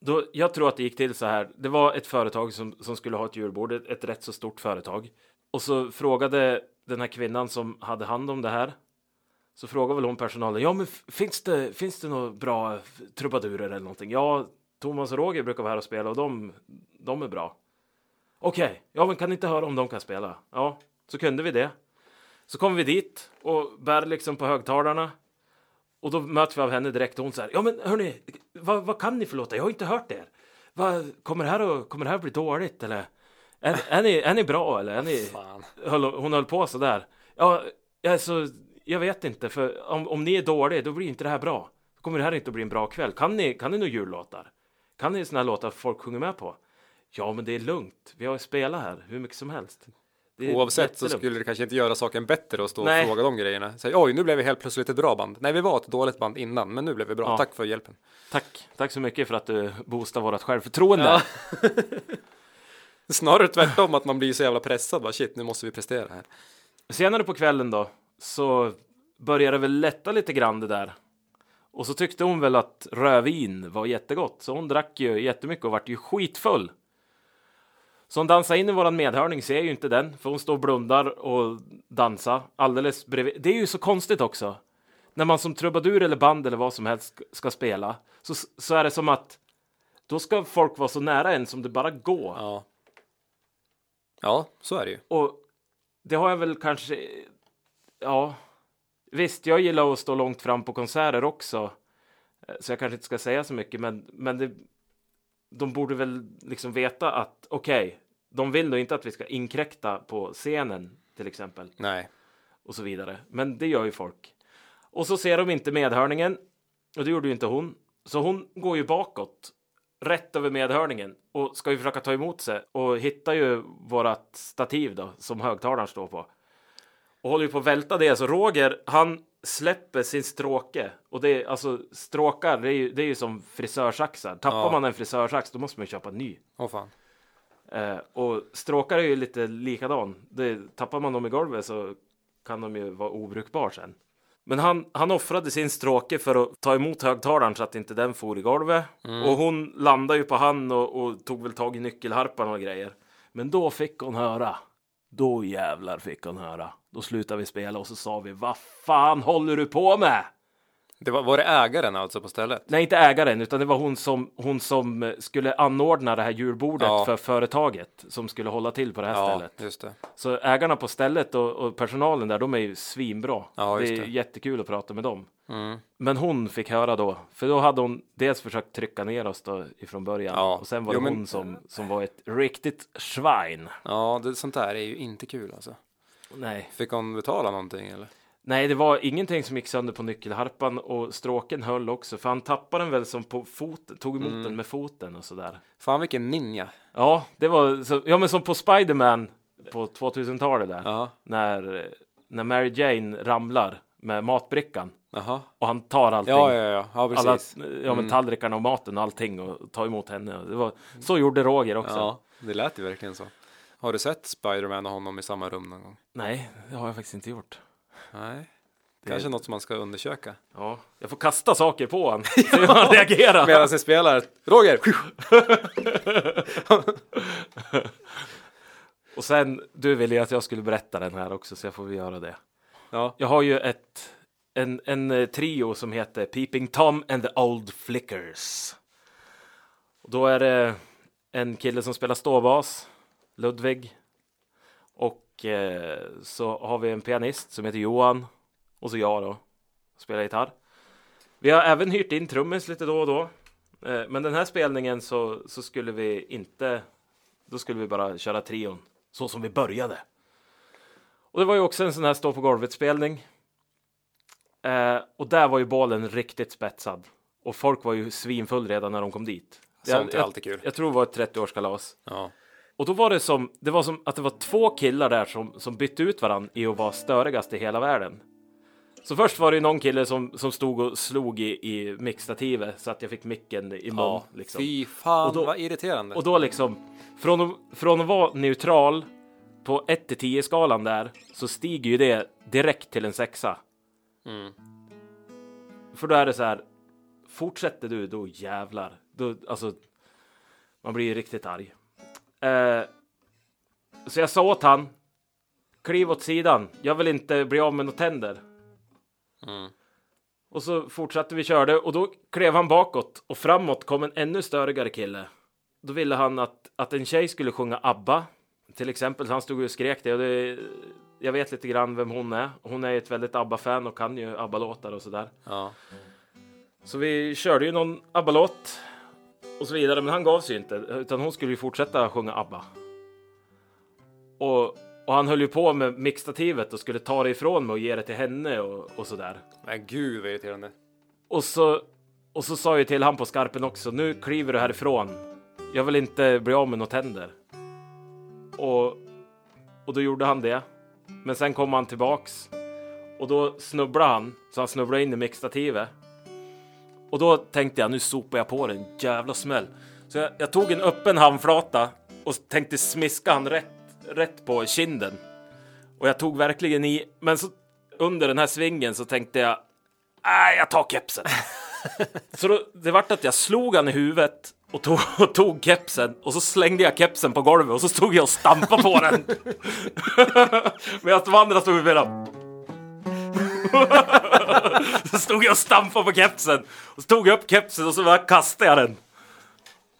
då, jag tror att det gick till så här. Det var ett företag som, som skulle ha ett julbord, ett, ett rätt så stort företag. Och så frågade den här kvinnan som hade hand om det här. Så frågade väl hon personalen. Ja, men finns det, finns det några bra trubadurer eller någonting? Ja, Thomas och Roger brukar vara här och spela och de, de är bra. Okej, ja, men kan ni inte höra om de kan spela? Ja, så kunde vi det. Så kom vi dit och bär liksom på högtalarna. Och då möts vi av henne direkt och hon säger, ja men hörni, vad, vad kan ni för låtar? Jag har inte hört er. Vad, kommer, det här att, kommer det här bli dåligt eller? Är, är, ni, är ni bra eller? Är ni, höll, hon höll på sådär. Ja, alltså, jag vet inte, för om, om ni är dåliga, då blir inte det här bra. Då kommer det här inte att bli en bra kväll. Kan ni, kan ni några jullåtar? Kan ni såna här låtar folk sjunger med på? Ja, men det är lugnt. Vi har spelat här hur mycket som helst. Det Oavsett så skulle det kanske inte göra saken bättre att stå Nej. och fråga de grejerna. Säg, oj, nu blev vi helt plötsligt ett bra band. Nej, vi var ett dåligt band innan, men nu blev vi bra. Ja. Tack för hjälpen. Tack, tack så mycket för att du boostar vårt självförtroende. Ja. Snarare tvärtom, att man blir så jävla pressad. Bara, shit, nu måste vi prestera här. Senare på kvällen då så började det väl lätta lite grann det där. Och så tyckte hon väl att rödvin var jättegott, så hon drack ju jättemycket och vart ju skitfull. Så hon dansade in i våran medhörning, ser ju inte den, för hon står och blundar och dansar alldeles bredvid. Det är ju så konstigt också. När man som trubadur eller band eller vad som helst ska- ska spela, så, så är det som att då ska folk vara så nära en som det bara går. Ja. Ja, så är det ju. Och det har jag väl kanske, ja, visst, jag gillar att stå långt fram på konserter också, Eh, så jag kanske inte ska säga så mycket, men, men det, de borde väl liksom veta att okej, de vill nog inte att vi ska inkräkta på scenen till exempel Nej. och så vidare. Men det gör ju folk. Och så ser de inte medhörningen och det gjorde ju inte hon. Så hon går ju bakåt rätt över medhörningen och ska ju försöka ta emot sig och hittar ju vårat stativ då som högtalaren står på. Och håller ju på att välta det. Så Roger, han släpper sin stråke och det är alltså stråkar. Det är ju, det är ju som frisörsaxar. Tappar Ja. man en frisörsax, då måste man ju köpa en ny. Åh fan. Eh, och stråkar är ju lite likadan. Det, tappar man dem i golvet så kan de ju vara obrukbar sen. Men han, han offrade sin stråke för att ta emot högtalaren så att inte den for i golvet. Och hon landade ju på han och, och tog väl tag i nyckelharpan och grejer. Men då fick hon höra. Då jävlar fick hon höra. Då slutade vi spela och så sa vi vad fan håller du på med? Det var, var det ägaren alltså på stället? Nej, inte ägaren, utan det var hon som, hon som eh, skulle anordna det här julbordet Ja. för företaget som skulle hålla till på det här Ja, stället. just det. Så ägarna på stället och, och personalen där, de är ju svinbra. Ja, det är det. jättekul att prata med dem. Mm. Men hon fick höra då, för då hade hon dels försökt trycka ner oss då ifrån början Ja. och sen var det Jo, men- hon som, som var ett riktigt svin. Ja, det, sånt där är ju inte kul alltså. Nej. Fick hon betala någonting eller? Nej, det var ingenting som gick sönder på nyckelharpan och stråken höll också, för han tappade den väl som på foten, tog emot Mm. den med foten och sådär. Fan vilken ninja. Ja, det var så, ja, men som på Spiderman på 2000-talet där, Ja, när, när Mary Jane ramlar med matbrickan jaha. och han tar allting. Ja, ja, ja, ja alla precis. ja, men tallrikarna och maten och allting och ta emot henne. Det var, så gjorde Roger också. Ja, det lät ju verkligen så. Har du sett Spiderman och honom i samma rum någon gång? Nej, det har jag faktiskt inte gjort. Nej. Kanske något som man ska undersöka. Ja, jag får kasta saker på honom, hur han reagerar. Medan ni spelar. Roger! Och sen, du ville ju att jag skulle berätta den här också, så jag får väl göra det. Ja, Jag har ju ett, en, en eh, trio som heter Peeping Tom and the Old Flickers. Och då är det en kille som spelar ståbas, Ludvig. Och eh, så har vi en pianist som heter Johan. Och så jag då, spelar gitarr. Vi har även hyrt in trummis lite då och då. Eh, men den här spelningen så, så skulle vi inte, då skulle vi bara köra trion. Så som vi började. Och det var ju också en sån här stå på golvet spelning. Eh, och där var ju bollen riktigt spetsad. Och folk var ju svinfull redan när de kom dit. sånt är jag, alltid kul. jag tror det var ett 30-årskalas. Ja. Och då var det som, det var som att det var två killar där som, som bytte ut varandra i att vara störigast i hela världen. Så först var det någon kille som, som stod och slog i, i mixstativet så att jag fick micken i mun. ja. liksom. Fy fan Och då- vad irriterande. Och då liksom, från att, från att vara neutral på 1 till 10 skalan där, så stiger ju det direkt till en sexa. Mm. För då är det så här, fortsätter du, då jävlar. Då, alltså, man blir ju riktigt arg. Eh, så jag sa åt han, kliv åt sidan, jag vill inte bli av med några tänder. Mm. Och så fortsatte vi körde och då klev han bakåt och framåt kom en ännu störigare kille. Då ville han att, att en tjej skulle sjunga ABBA. Till exempel, så han stod och skrek det och det, jag vet lite grann vem hon är. Hon är ju ett väldigt ABBA-fan och kan ju ABBA-låtar och sådär. Ja. Så vi körde ju någon ABBA-låt och så vidare, men han gav sig inte, utan hon skulle ju fortsätta sjunga ABBA. Och, och han höll ju på med mixtativet och skulle ta det ifrån mig och ge det till henne och, och sådär. Men gud vad irriterande. Och så, och så sa jag till han på skarpen också, nu kliver du härifrån. Jag vill inte bli av med några tänder. Och, och då gjorde han det. Men sen kom han tillbaks och då snubblade han, så han snubblade in i mixtativet. Och då tänkte jag, nu sopar jag på den jävla smäll. Så jag, jag tog en öppen handflata och tänkte smiska han rätt, rätt på kinden. Och jag tog verkligen i, men så under den här svingen så tänkte jag, nej, jag tar kepsen. så då, det vart att jag slog han i huvudet och tog, och tog kepsen och så slängde jag kepsen på golvet och så stod jag och stampade på den. Medan de andra stod och spelade. så stod jag och stampade på kepsen och så tog jag upp kepsen och så bara kastade jag den.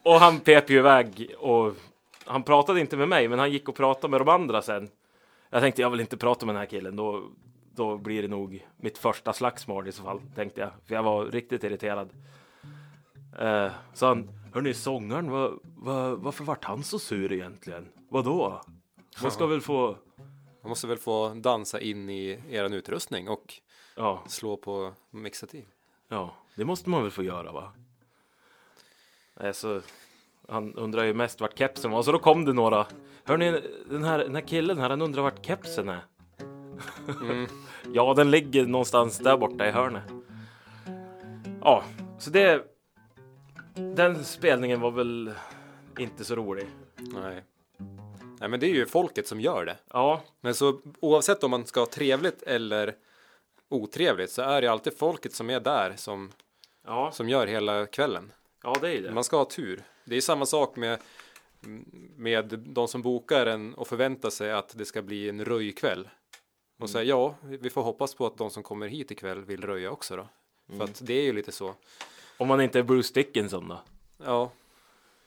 Och han pep ju iväg och han pratade inte med mig, men han gick och pratade med de andra sen. Jag tänkte jag vill inte prata med den här killen, då, då blir det nog mitt första slagsmål i så fall, tänkte jag. För jag var riktigt irriterad. Eh, så han, hörni sångaren, vad, vad, varför vart han så sur egentligen? Vadå? Man ska väl få, Man måste väl få dansa in i er utrustning och ja, slå på mixativ. ja, det måste man väl få göra va? Nej, så han undrar ju mest vart kepsen var, så då kom det några. Hörni, den här, den här killen här, han undrar vart kepsen är. ja, den ligger någonstans där borta i hörnet. Ja, så det. Den spelningen var väl inte så rolig. Nej. Nej, men det är ju folket som gör det. Ja, Men så oavsett om man ska ha trevligt eller otrevligt så är det alltid folket som är där som, ja, som gör hela kvällen. ja, det är det. Man ska ha tur. Det är samma sak med, med de som bokar en och förväntar sig att det ska bli en röjkväll. Och säger ja, vi får hoppas på att de som kommer hit ikväll vill röja också då. För att det är ju lite så. Om man inte är Bruce Dickinson då? Ja,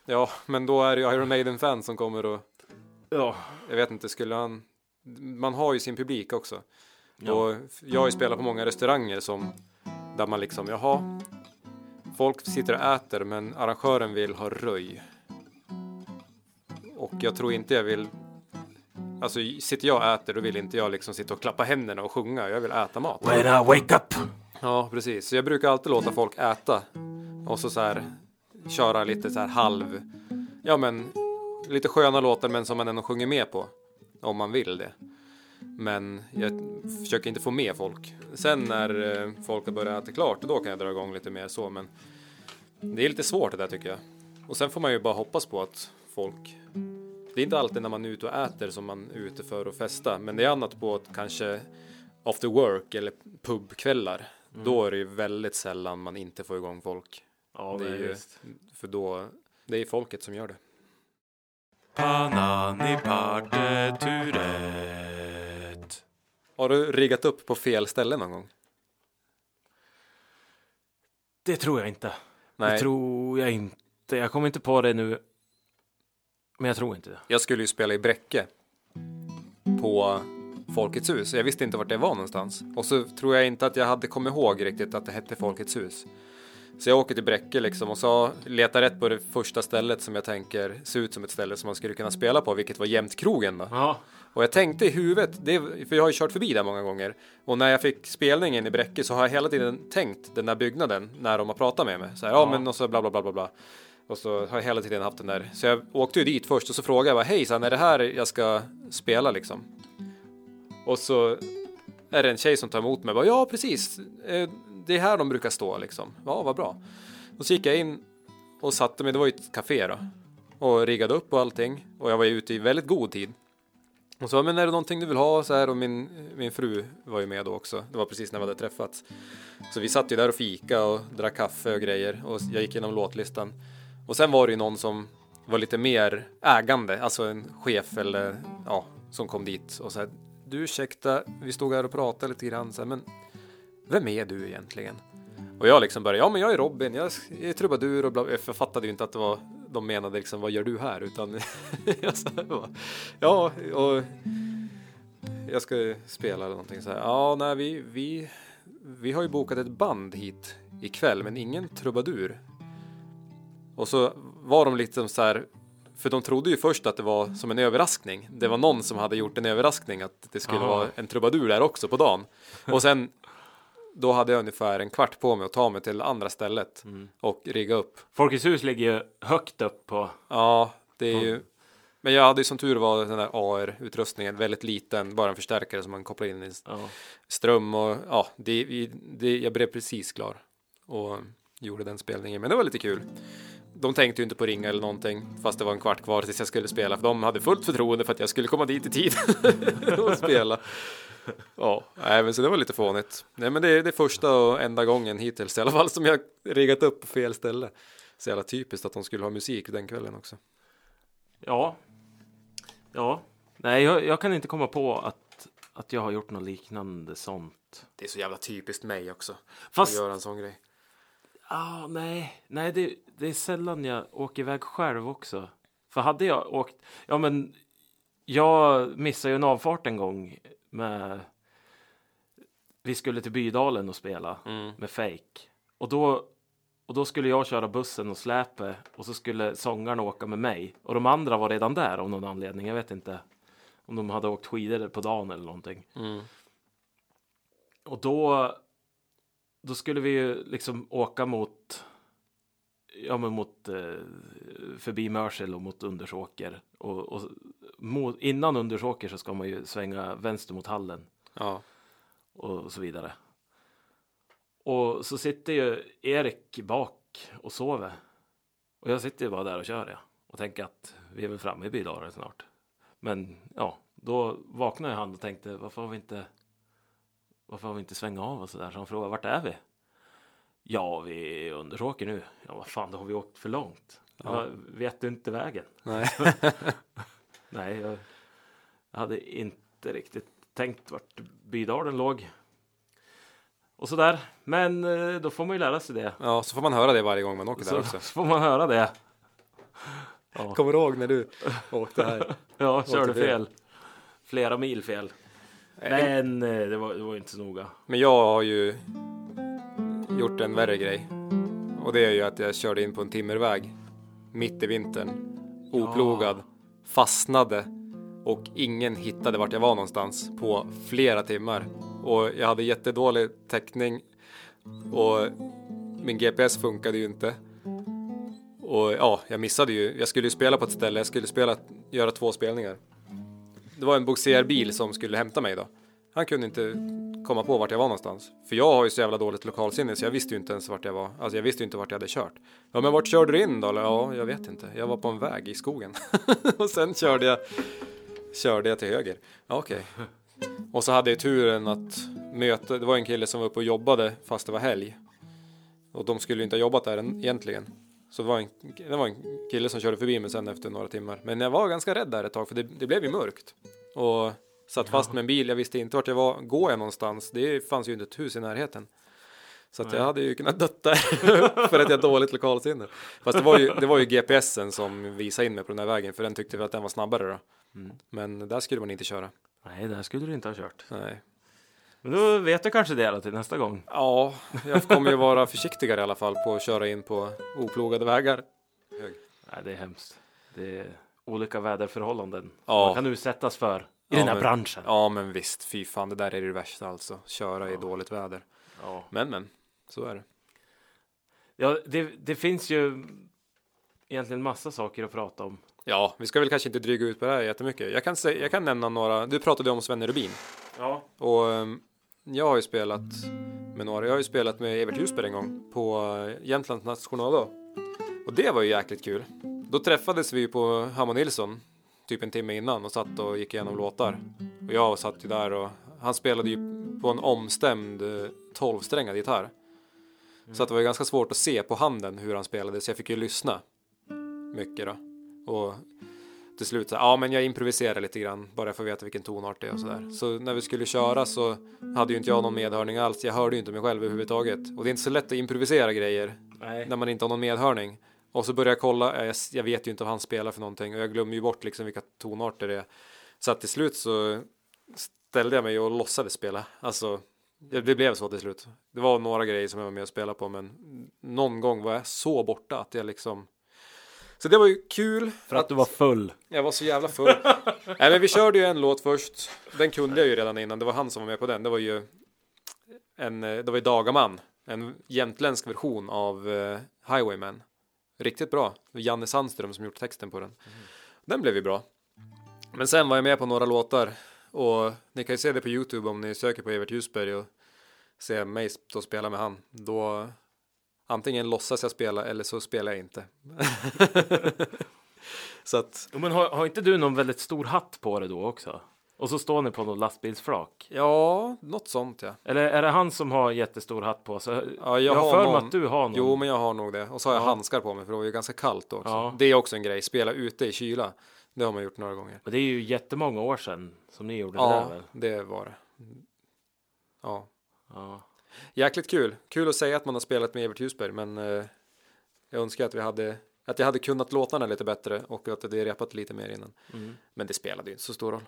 ja, men då är det ju Iron Maiden-fans som kommer och Ja. jag vet inte, skulle han... Man har ju sin publik också. Ja. Och jag har ju spelat på många restauranger som där man liksom, jaha, folk sitter och äter men arrangören vill ha röj. Och jag tror inte jag vill, alltså sitter jag och äter då vill inte jag liksom sitta och klappa händerna och sjunga, jag vill äta mat. When I wake up! Ja, precis. Så jag brukar alltid låta folk äta och så, så här köra lite så här halv, ja men lite sköna låtar men som man ändå sjunger med på om man vill det. Men jag försöker inte få med folk. Sen när eh, folk har börjat äta klart, då kan jag dra igång lite mer så. Men det är lite svårt det där tycker jag. Och sen får man ju bara hoppas på att folk... Det är inte alltid när man är ute och äter som man är ute för att festa. Men det är annat på att kanske after work eller pubkvällar. Då är det ju väldigt sällan man inte får igång folk. Ja, det är ju, för då, det är folket som gör det. Panani parteturet. Har du riggat upp på fel ställe någon gång? Det tror jag inte. Nej. Det tror jag inte. Jag kommer inte på det nu. Men jag tror inte det. Jag skulle ju spela i Bräcke på Folkets hus. Jag visste inte vart det var någonstans. Och så tror jag inte att jag hade kommit ihåg riktigt att det hette Folkets hus. Så jag åker till Bräcke liksom och så letar rätt på det första stället som jag tänker ser ut som ett ställe som man skulle kunna spela på, vilket var Jämtkrogen då. Ja. Och jag tänkte i huvudet, det, för jag har ju kört förbi där många gånger. Och när jag fick spelningen i Bräcke så har jag hela tiden tänkt den där byggnaden när de har pratat med mig. Så här, ja, men och så bla bla bla bla bla. Och så har jag hela tiden haft den där. Så jag åkte ju dit först och så frågade jag bara, hej, är det här jag ska spela liksom? Och så är det en tjej som tar emot mig. Bara, ja, precis. Det är här de brukar stå liksom. Ja, vad bra. Och så gick jag in och satte mig. Det var ju ett café då. Och riggade upp och allting. Och jag var ju ute i väldigt god tid. Och så, men är det någonting du vill ha? Så här, och min, min fru var ju med då också. Det var precis när vi hade träffats. Så vi satt ju där och fika och drack kaffe och grejer. Och jag gick igenom låtlistan. Och sen var det ju någon som var lite mer ägande. Alltså en chef eller ja, som kom dit och så här. Du ursäkta, vi stod här och pratade lite grann. Så här, men vem är du egentligen? Och jag liksom började, ja men jag är Robin, jag är trubadur och bla, jag fattade ju inte att det var, de menade liksom, vad gör du här? Utan jag sa bara, ja, och jag ska spela eller någonting så här. Ja, nej, vi, vi, vi har ju bokat ett band hit ikväll, men ingen trubadur. Och så var de lite så här, för de trodde ju först att det var som en överraskning. Det var någon som hade gjort en överraskning att det skulle Aha. vara en trubadur där också på dagen. Och sen då hade jag ungefär en kvart på mig att ta mig till andra stället och rigga upp. Folkets hus ligger ju högt upp på. Ja, det är ju. Men jag hade ju som tur var den där AR-utrustningen väldigt liten, bara en förstärkare som man kopplar in i Ja. ström och ja, det, det, jag blev precis klar och gjorde den spelningen. Men det var lite kul. De tänkte ju inte på ringa eller någonting, fast det var en kvart kvar tills jag skulle spela, för de hade fullt förtroende för att jag skulle komma dit i tid och spela. Ja, men så det var lite fånigt. Nej, men det är det första och enda gången hittills i alla fall som jag riggat upp på fel ställe. Så jävla typiskt att de skulle ha musik den kvällen också. Ja. Ja. Nej, jag, jag kan inte komma på att, att jag har gjort något liknande sånt. Det är så jävla typiskt mig också. Fast- Att göra en sån grej. Ah, nej, nej det, det är sällan jag åker iväg själv också. För hade jag åkt, ja men jag missade ju en avfart en gång med, vi skulle till Bydalen och spela med Fake. Och då, och då skulle jag köra bussen och släpet och så skulle sångaren åka med mig. Och de andra var redan där av någon anledning, jag vet inte om de hade åkt skidor på dagen eller någonting. Och då då skulle vi ju liksom åka mot ja men mot eh, förbi Mörsel och mot Undersåker och, och mot, innan Undersåker så ska man ju svänga vänster mot hallen Ja, och så vidare. Och så sitter ju Erik bak och sover. Och jag sitter ju bara där och kör ja. Och tänker att vi är väl framme i Bydalen snart. Men ja, då vaknade han och tänkte varför har vi inte varför har vi inte svänga av och så där? Så han frågade vart är vi? Ja, vi är Undersåker nu. Ja, vad fan, då har vi åkt för långt. Ja. Vet du inte vägen? nej. Nej, jag, hade inte riktigt tänkt vart Bydalen låg. och sådär. Men eh, då får man ju lära sig det. Ja, så får man höra det varje gång man åker där Så, också. så får man höra det. Kommer du ihåg när du åkte här? Ja, körde fel. Flera mil fel. Men eh, det var, det var inte så noga. Men jag har ju gjort en värre grej. Och det är ju att jag körde in på en timmerväg mitt i vintern. Oplogad. Fastnade. Och ingen hittade vart jag var någonstans på flera timmar. Och jag hade jättedålig täckning. Och min GPS funkade ju inte. Och ja, jag missade ju. Jag skulle ju spela på ett ställe. Jag skulle spela, göra två spelningar. Det var en bogserbil som skulle hämta mig då. Han kunde inte komma på vart jag var någonstans. För jag har ju så jävla dåligt lokalsinne så jag visste ju inte ens vart jag var. Alltså jag visste ju inte vart jag hade kört. Ja men vart körde du in då? Eller, Ja, jag vet inte. Jag var på en väg i skogen. och sen körde jag, körde jag till höger. Ja, okej. Och så hade jag turen att möta, det var en kille som var uppe och jobbade fast det var helg. Och de skulle ju inte ha jobbat där egentligen. Så det var, en, det var en kille som körde förbi mig sen efter några timmar. Men jag var ganska rädd där ett tag för det, det blev ju mörkt. Och satt fast med en bil, jag visste inte vart jag var. Går jag någonstans? Det fanns ju inte ett hus i närheten. Så jag hade ju kunnat dött där för att jag har dåligt lokalsinne. Fast det var ju, det var ju GPSen som visade in mig på den här vägen för den tyckte väl att den var snabbare då. Men där skulle man inte köra. Nej, där skulle du inte ha kört. Nej. Men då vet du kanske det då till nästa gång. Ja, jag kommer ju vara försiktigare i alla fall på att köra in på oplogade vägar. Nej, det är hemskt. Det är olika väderförhållanden Ja. man kan utsättas för Ja, den här men- branschen. Ja, men visst, fy fan, det där är det värsta alltså. Köra i dåligt väder. Ja. Men, men, så är det. Ja, det, det finns ju egentligen massa saker att prata om. Ja, vi ska väl kanske inte dryga ut på det här jättemycket. Jag kan, säga, jag kan nämna några. Du pratade om Svenne Rubin Ja. och ehm, jag har ju spelat med några. Jag har ju spelat med Evert Husberg en gång på eh, Jämtlands nationaldag och det var ju jäkligt kul. Då träffades vi på Hammar Nilsson typ en timme innan och satt och gick igenom låtar och jag satt ju där och han spelade ju på en omstämd eh, 12-strängad gitarr. Så att det var ju ganska svårt att se på handen hur han spelade så jag fick ju lyssna mycket då. Och till slut så ja men jag improviserar lite grann bara för att veta vilken tonart det är och sådär. Så när vi skulle köra så hade ju inte jag någon medhörning alls. Jag hörde ju inte mig själv överhuvudtaget. Och det är inte så lätt att improvisera grejer Nej. när man inte har någon medhörning. Och så började jag kolla, eh, jag, jag vet ju inte vad han spelar för någonting och jag glömmer ju bort liksom vilka tonarter det är. Så att till slut så ställde jag mig och låtsades spela. Alltså, det det blev så till slut. Det var några grejer som jag var med och spelade på men någon gång var jag så borta att jag liksom så det var ju kul. För att du var full. Jag var så jävla full. Nej men vi körde ju en låt först. Den kunde jag ju redan innan. Det var han som var med på den. Det var ju en, eh, det var ju Dagaman. En jämtländsk version av eh, Highwayman. Riktigt bra. Det var Janne Sandström som gjort texten på den. Den blev ju bra. Men sen var jag med på några låtar. Och ni kan ju se det på Youtube om ni söker på Evert Ljusberg och ser mig stå och spela med han. Då antingen låtsas jag spela eller så spelar jag inte. så att Men har, har inte du någon väldigt stor hatt på dig då också? Och så står ni på något lastbilsflak. Ja, något sånt ja. Eller är det han som har jättestor hatt på sig? ja jag har för mig att du har någon. Jo, men jag har nog det. Och så har jag Ja. handskar på mig för det var ju ganska kallt då också. Ja. Det är också en grej, spela ute i kyla. Det har man gjort några gånger. Men det är ju jättemånga år sedan som ni gjorde det Ja, där väl? det var det. Ja, Ja. jäkligt kul. Kul att säga att man har spelat med Evert Husberg, men eh, jag önskar att vi hade att jag hade kunnat låtarna lite bättre och att det repat lite mer innan. Mm. Men det spelade ju inte så stor roll.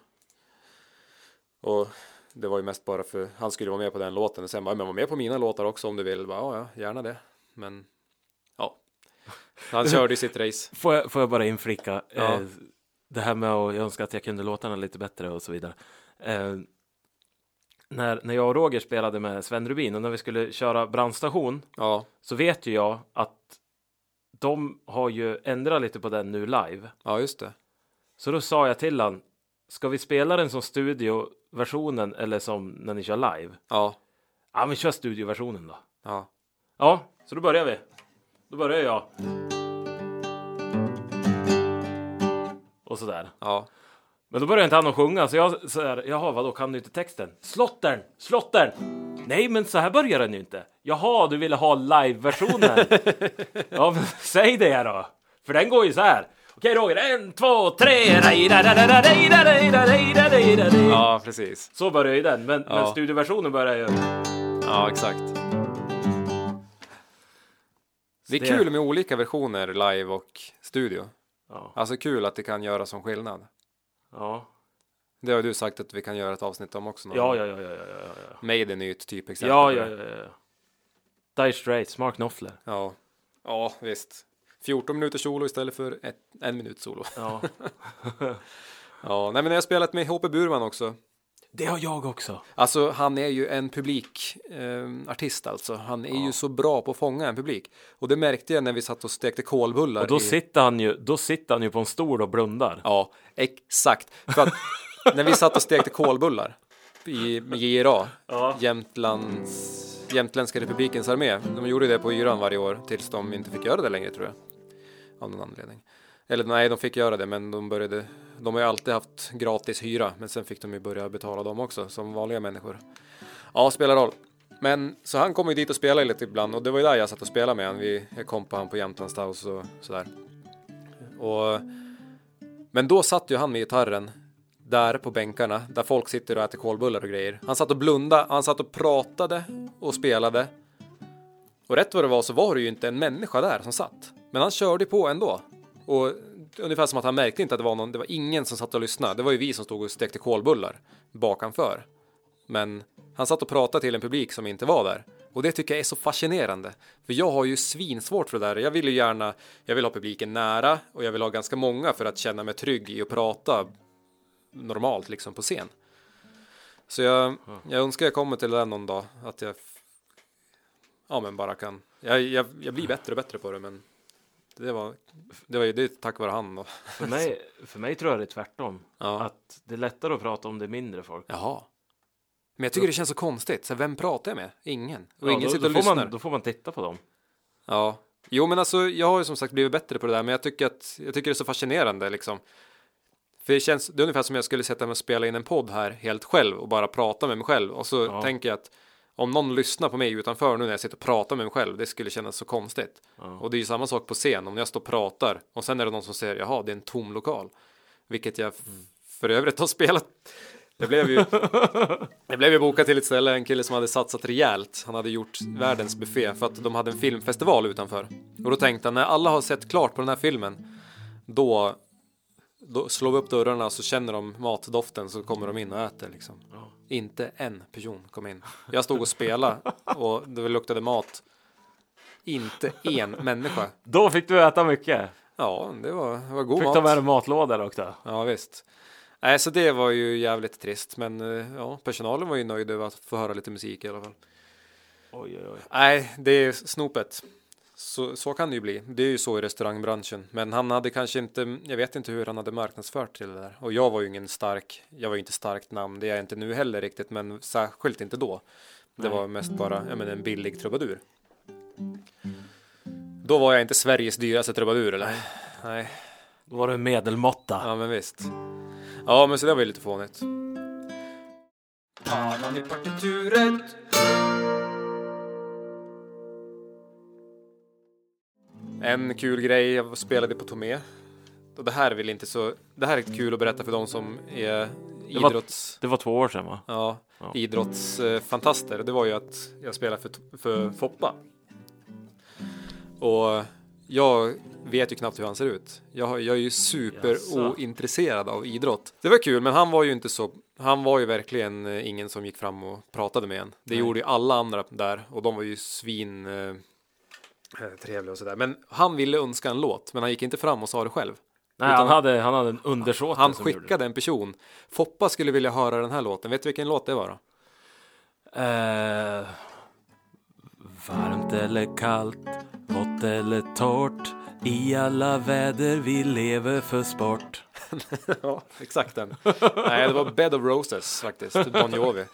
Och det var ju mest bara för han skulle vara med på den låten och sen bara, men var med på mina låtar också om du vill. Bara, ja, ja, gärna det. Men ja, han körde ju sitt race. Får, jag, får jag bara inflika Ja. eh, det här med att jag önskar att jag kunde låtarna lite bättre och så vidare. Eh, när, när jag och Roger spelade med Sven Rubin och när vi skulle köra brandstation Ja, så vet ju jag att de har ju ändrat lite på den nu live. ja just det. Så då sa jag till han, ska vi spela den som studioversionen eller som när ni kör live? Ja, Ja, men kör studioversionen då. ja, Ja, så då börjar vi. Då börjar jag. Och sådär. ja. Men då började inte han att sjunga, så jag så här, jaha, vadå, kan du inte texten? Slottern, slottern! Nej, men så här börjar den ju inte. Jaha, du ville ha live-versionen? ja, men säg det då. För den går ju så här. Okej Roger, en, två, tre! Ja, precis. Så börjar ju den, men, men Ja. studioversionen börjar ju... Ja, exakt. Det är Det- kul med olika versioner live och studio. Ja. Alltså kul att det kan göra som skillnad. Ja. Det har du sagt att vi kan göra ett avsnitt om också. någon Ja, ja, ja, ja, ja, ja, ja. Maiden är ju ett typexempel. Ja, på ja, det. ja, ja. Dire Straits, Mark Knopfler. ja. Ja, visst. 14 minuter solo istället för ett, en minut solo. Ja. Ja, nej men jag har spelat med HP Burman också. Det har jag också. Alltså han är ju en publikartist eh, alltså. Han är ju så bra på att fånga en publik. Och det märkte jag när vi satt och stekte kolbullar. Och då i... sitter han ju, då sitter han ju på en stol och blundar. Ja, exakt. För att när vi satt och stekte kolbullar i JRA, Jämtlands, Jämtländska republikens armé. De gjorde det på yran varje år tills de inte fick göra det längre tror jag. Av någon anledning. Eller nej, de fick göra det, men de började. De har ju alltid haft gratis hyra, men sen fick de ju börja betala dem också som vanliga människor. Ja, spelar roll. Men så han kom ju dit och spelade lite ibland och det var ju där jag satt och spelade med han. Vi, jag kom på han på jämtlandstaus och sådär. Och men då satt ju han med gitarren där på bänkarna där folk sitter och äter kolbullar och grejer. Han satt och blundade, han satt och pratade och spelade. Och rätt vad det var så var det ju inte en människa där som satt. Men han körde på ändå. Och ungefär som att han märkte inte att det var någon, det var ingen som satt och lyssnade. Det var ju vi som stod och stekte kolbullar bakanför. Men han satt och pratade till en publik som inte var där. Och det tycker jag är så fascinerande. För jag har ju svinsvårt för det där. Jag vill ju gärna, jag vill ha publiken nära och jag vill ha ganska många för att känna mig trygg i att prata normalt liksom på scen. Så jag, jag önskar jag kommer till det där någon dag. Att jag, ja men bara kan, jag, jag, jag blir bättre och bättre på det men det var, det var ju det tack vare han då. För mig, för mig tror jag det är tvärtom. Ja. Att det är lättare att prata om det är mindre folk. Jaha. Men jag tycker det känns så konstigt. Så vem pratar jag med? Ingen. Och Ja, ingen då, sitter då, och får lyssnar. man, då får man titta på dem. Ja, jo men alltså jag har ju som sagt blivit bättre på det där men jag tycker att jag tycker det är så fascinerande liksom. För det känns, det är ungefär som jag skulle sätta mig och spela in en podd här helt själv och bara prata med mig själv och så Ja. tänker jag att om någon lyssnar på mig utanför nu när jag sitter och pratar med mig själv, det skulle kännas så konstigt. Och det är ju samma sak på scen, om jag står och pratar och sen är det någon som säger jaha, det är en tom lokal. Vilket jag f- för övrigt har spelat. Jag blev ju, jag blev ju bokad till ett ställe, en kille som hade satsat rejält. Han hade gjort världens buffé för att de hade en filmfestival utanför. Och då tänkte han, när alla har sett klart på den här filmen, då, då slår vi upp dörrarna så känner de matdoften så kommer de in och äter liksom. Inte en person kom in. Jag stod och spelade och det luktade mat. Inte en människa. Då fick du äta mycket. Ja, det var, det var god Fick mat. ta med dig matlådor också. Ja visst. Nej, så det var ju jävligt trist, men eh, ja, personalen var ju nöjd över att få höra lite musik i alla fall. Oj, oj, oj. Nej, det är snopet. Så, så kan det ju bli. Det är ju så i restaurangbranschen. Men han hade kanske inte, jag vet inte hur han hade marknadsfört till det där. Och jag var ju ingen stark, jag var ju inte starkt namn, det är jag inte nu heller riktigt, men särskilt inte då. Det var mest bara, jag menar, en billig trubadur. Då var jag inte Sveriges dyraste trubadur eller? Nej. Då var en medelmåtta. Ja men visst. Ja men så det var ju lite fånigt. Talan i partituret. En kul grej, jag spelade på Tomé. Och det här är väl inte så, det här är kul att berätta för de som är Det var- idrotts... Det var två år sedan va? Ja, Ja. idrottsfantaster. Det var ju att jag spelade för, för Foppa. Och jag vet ju knappt hur han ser ut. Jag, jag är ju super ointresserad av idrott. Det var kul, men han var ju inte så. Han var ju verkligen eh, ingen som gick fram och pratade med en. Det Nej. gjorde ju alla andra där och de var ju svin eh, trevliga och sådär. Men han ville önska en låt, men han gick inte fram och sa det själv. Nej, han hade, han hade en undersåte Han som skickade en person. Foppa skulle vilja höra den här låten. Vet du vilken låt det var då? Eh, varmt eller kallt, vått eller torrt. I alla väder vi lever för sport. Ja, exakt den. Nej, det var Bed of Roses faktiskt, Bon Jovi.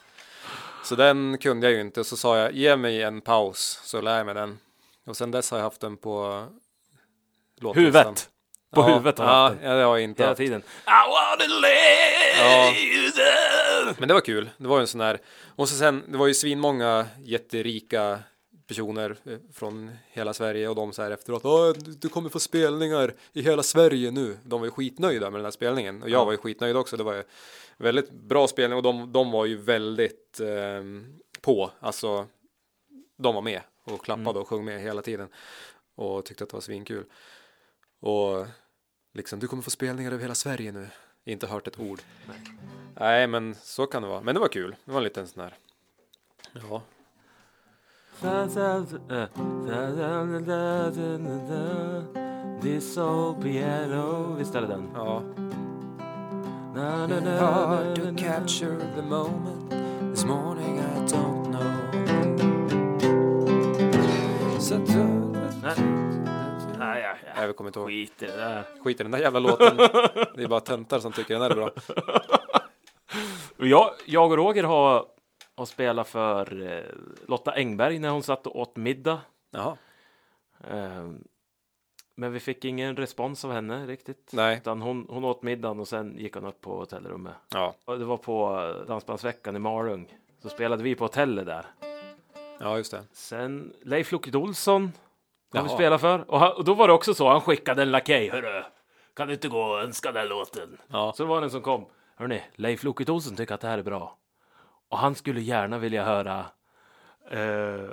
Så den kunde jag ju inte, så sa jag ge mig en paus så lär jag mig den. Och sen dess har jag haft den på låtlistan. Huvudet! På ja, huvudet har jag ja, haft den. ja, det har jag inte Hela haft. tiden. I wanna you down. Men det var kul. Det var ju en sån här. Och så sen, det var ju svinmånga jätterika personer eh, från hela Sverige och de så här efteråt. "Åh, du- kommer få spelningar i hela Sverige nu. De var ju skitnöjda med den här spelningen och jag Ja. var ju skitnöjd också. Det var ju väldigt bra spelning och de, de var ju väldigt ehm, på. Alltså de var med och klappade och sjöng med hela tiden. Och tyckte att det var svinkul. Och liksom, du kommer få spelningar över hela Sverige nu. Inte hört ett ord. Nej. men så kan det vara. Men det var kul. Det var en liten sån här. Ja, This old piano Visst är det den? ja. Hard to capture the moment Nej, nej, Nej, nej. jag kommer inte ihåg. Skit i det där. Skit i den där jävla låten. Det är bara töntar som tycker den är bra. Jag, jag och Roger har, har spelat för eh, Lotta Engberg när hon satt och åt middag. Jaha. Ehm, men vi fick ingen respons av henne riktigt. Nej. Utan hon, hon åt middagen och sen gick hon upp på hotellrummet. Ja. Och det var på eh, Dansbandsveckan i Malung. Så spelade vi på hotellet där. Ja, just det. Sen Leif Loket Olsson har vi Jaha. spelat för. Och, han, och då var det också så, han skickade en lakej. Hörru, kan du inte gå och önska den låten? Ja. Så var det en som kom. Hörni, Leif Loket Olsson tycker att det här är bra. Och han skulle gärna vilja höra eh,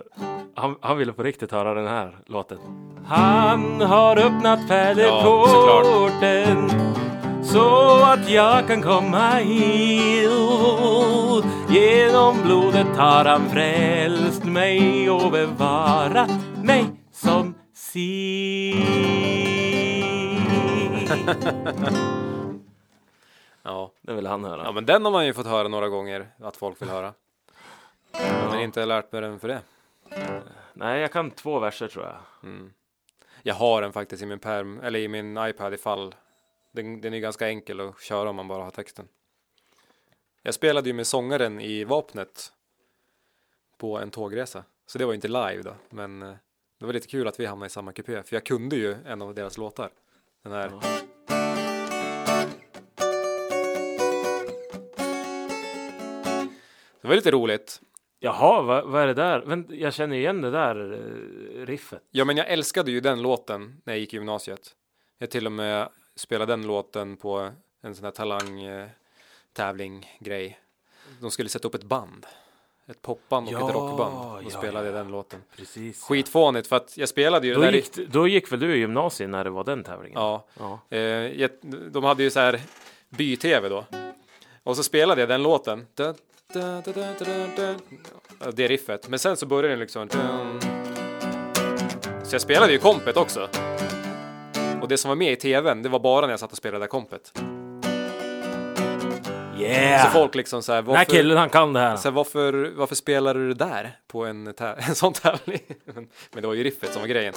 han, han ville på riktigt höra den här låten. Han har öppnat pärleporten så att jag kan komma in. Genom blodet har han frälst mig och bevarat mig som sin. Ja. Det vill han höra. ja, men den har man ju fått höra några gånger att folk vill höra. Men inte lärt mig den för det. Nej, jag kan två verser tror jag. Jag har den faktiskt i min perm, eller i min iPad ifall. Den, den är ganska enkel att köra om man bara har texten. Jag spelade ju med sångaren i Vapnet på en tågresa. Så det var ju inte live då, men eh, det var lite kul att vi hamnade i samma kupé. För jag kunde ju en av deras låtar. Den här. Det var lite roligt. Jaha, vad, vad är det där? Jag känner igen det där eh, riffet. Ja, men jag älskade ju den låten när jag gick i gymnasiet. Jag till och med spelade den låten på en sån här talang eh, tävling grej. De skulle sätta upp ett band. Ett popband och Ja, ett rockband. Då ja, spelade ja. den låten. Precis. Skitfånigt för att jag spelade ju Då där i- gick, då gick väl du i gymnasiet när det var den tävlingen? Ja, Ja. eh, de hade ju så här by-tv då. Och så spelade jag den låten. Da, da, da, Det riffet. Men sen så började den liksom. Så jag spelade ju kompet också. Och det som var med i tvn, det var bara när jag satt och spelade kompet. Yeah! Så folk liksom så här, Den här varför, killen han kan det här. så här, varför, varför spelar du det där på en, en sån tävling? Men men det var ju riffet som var grejen.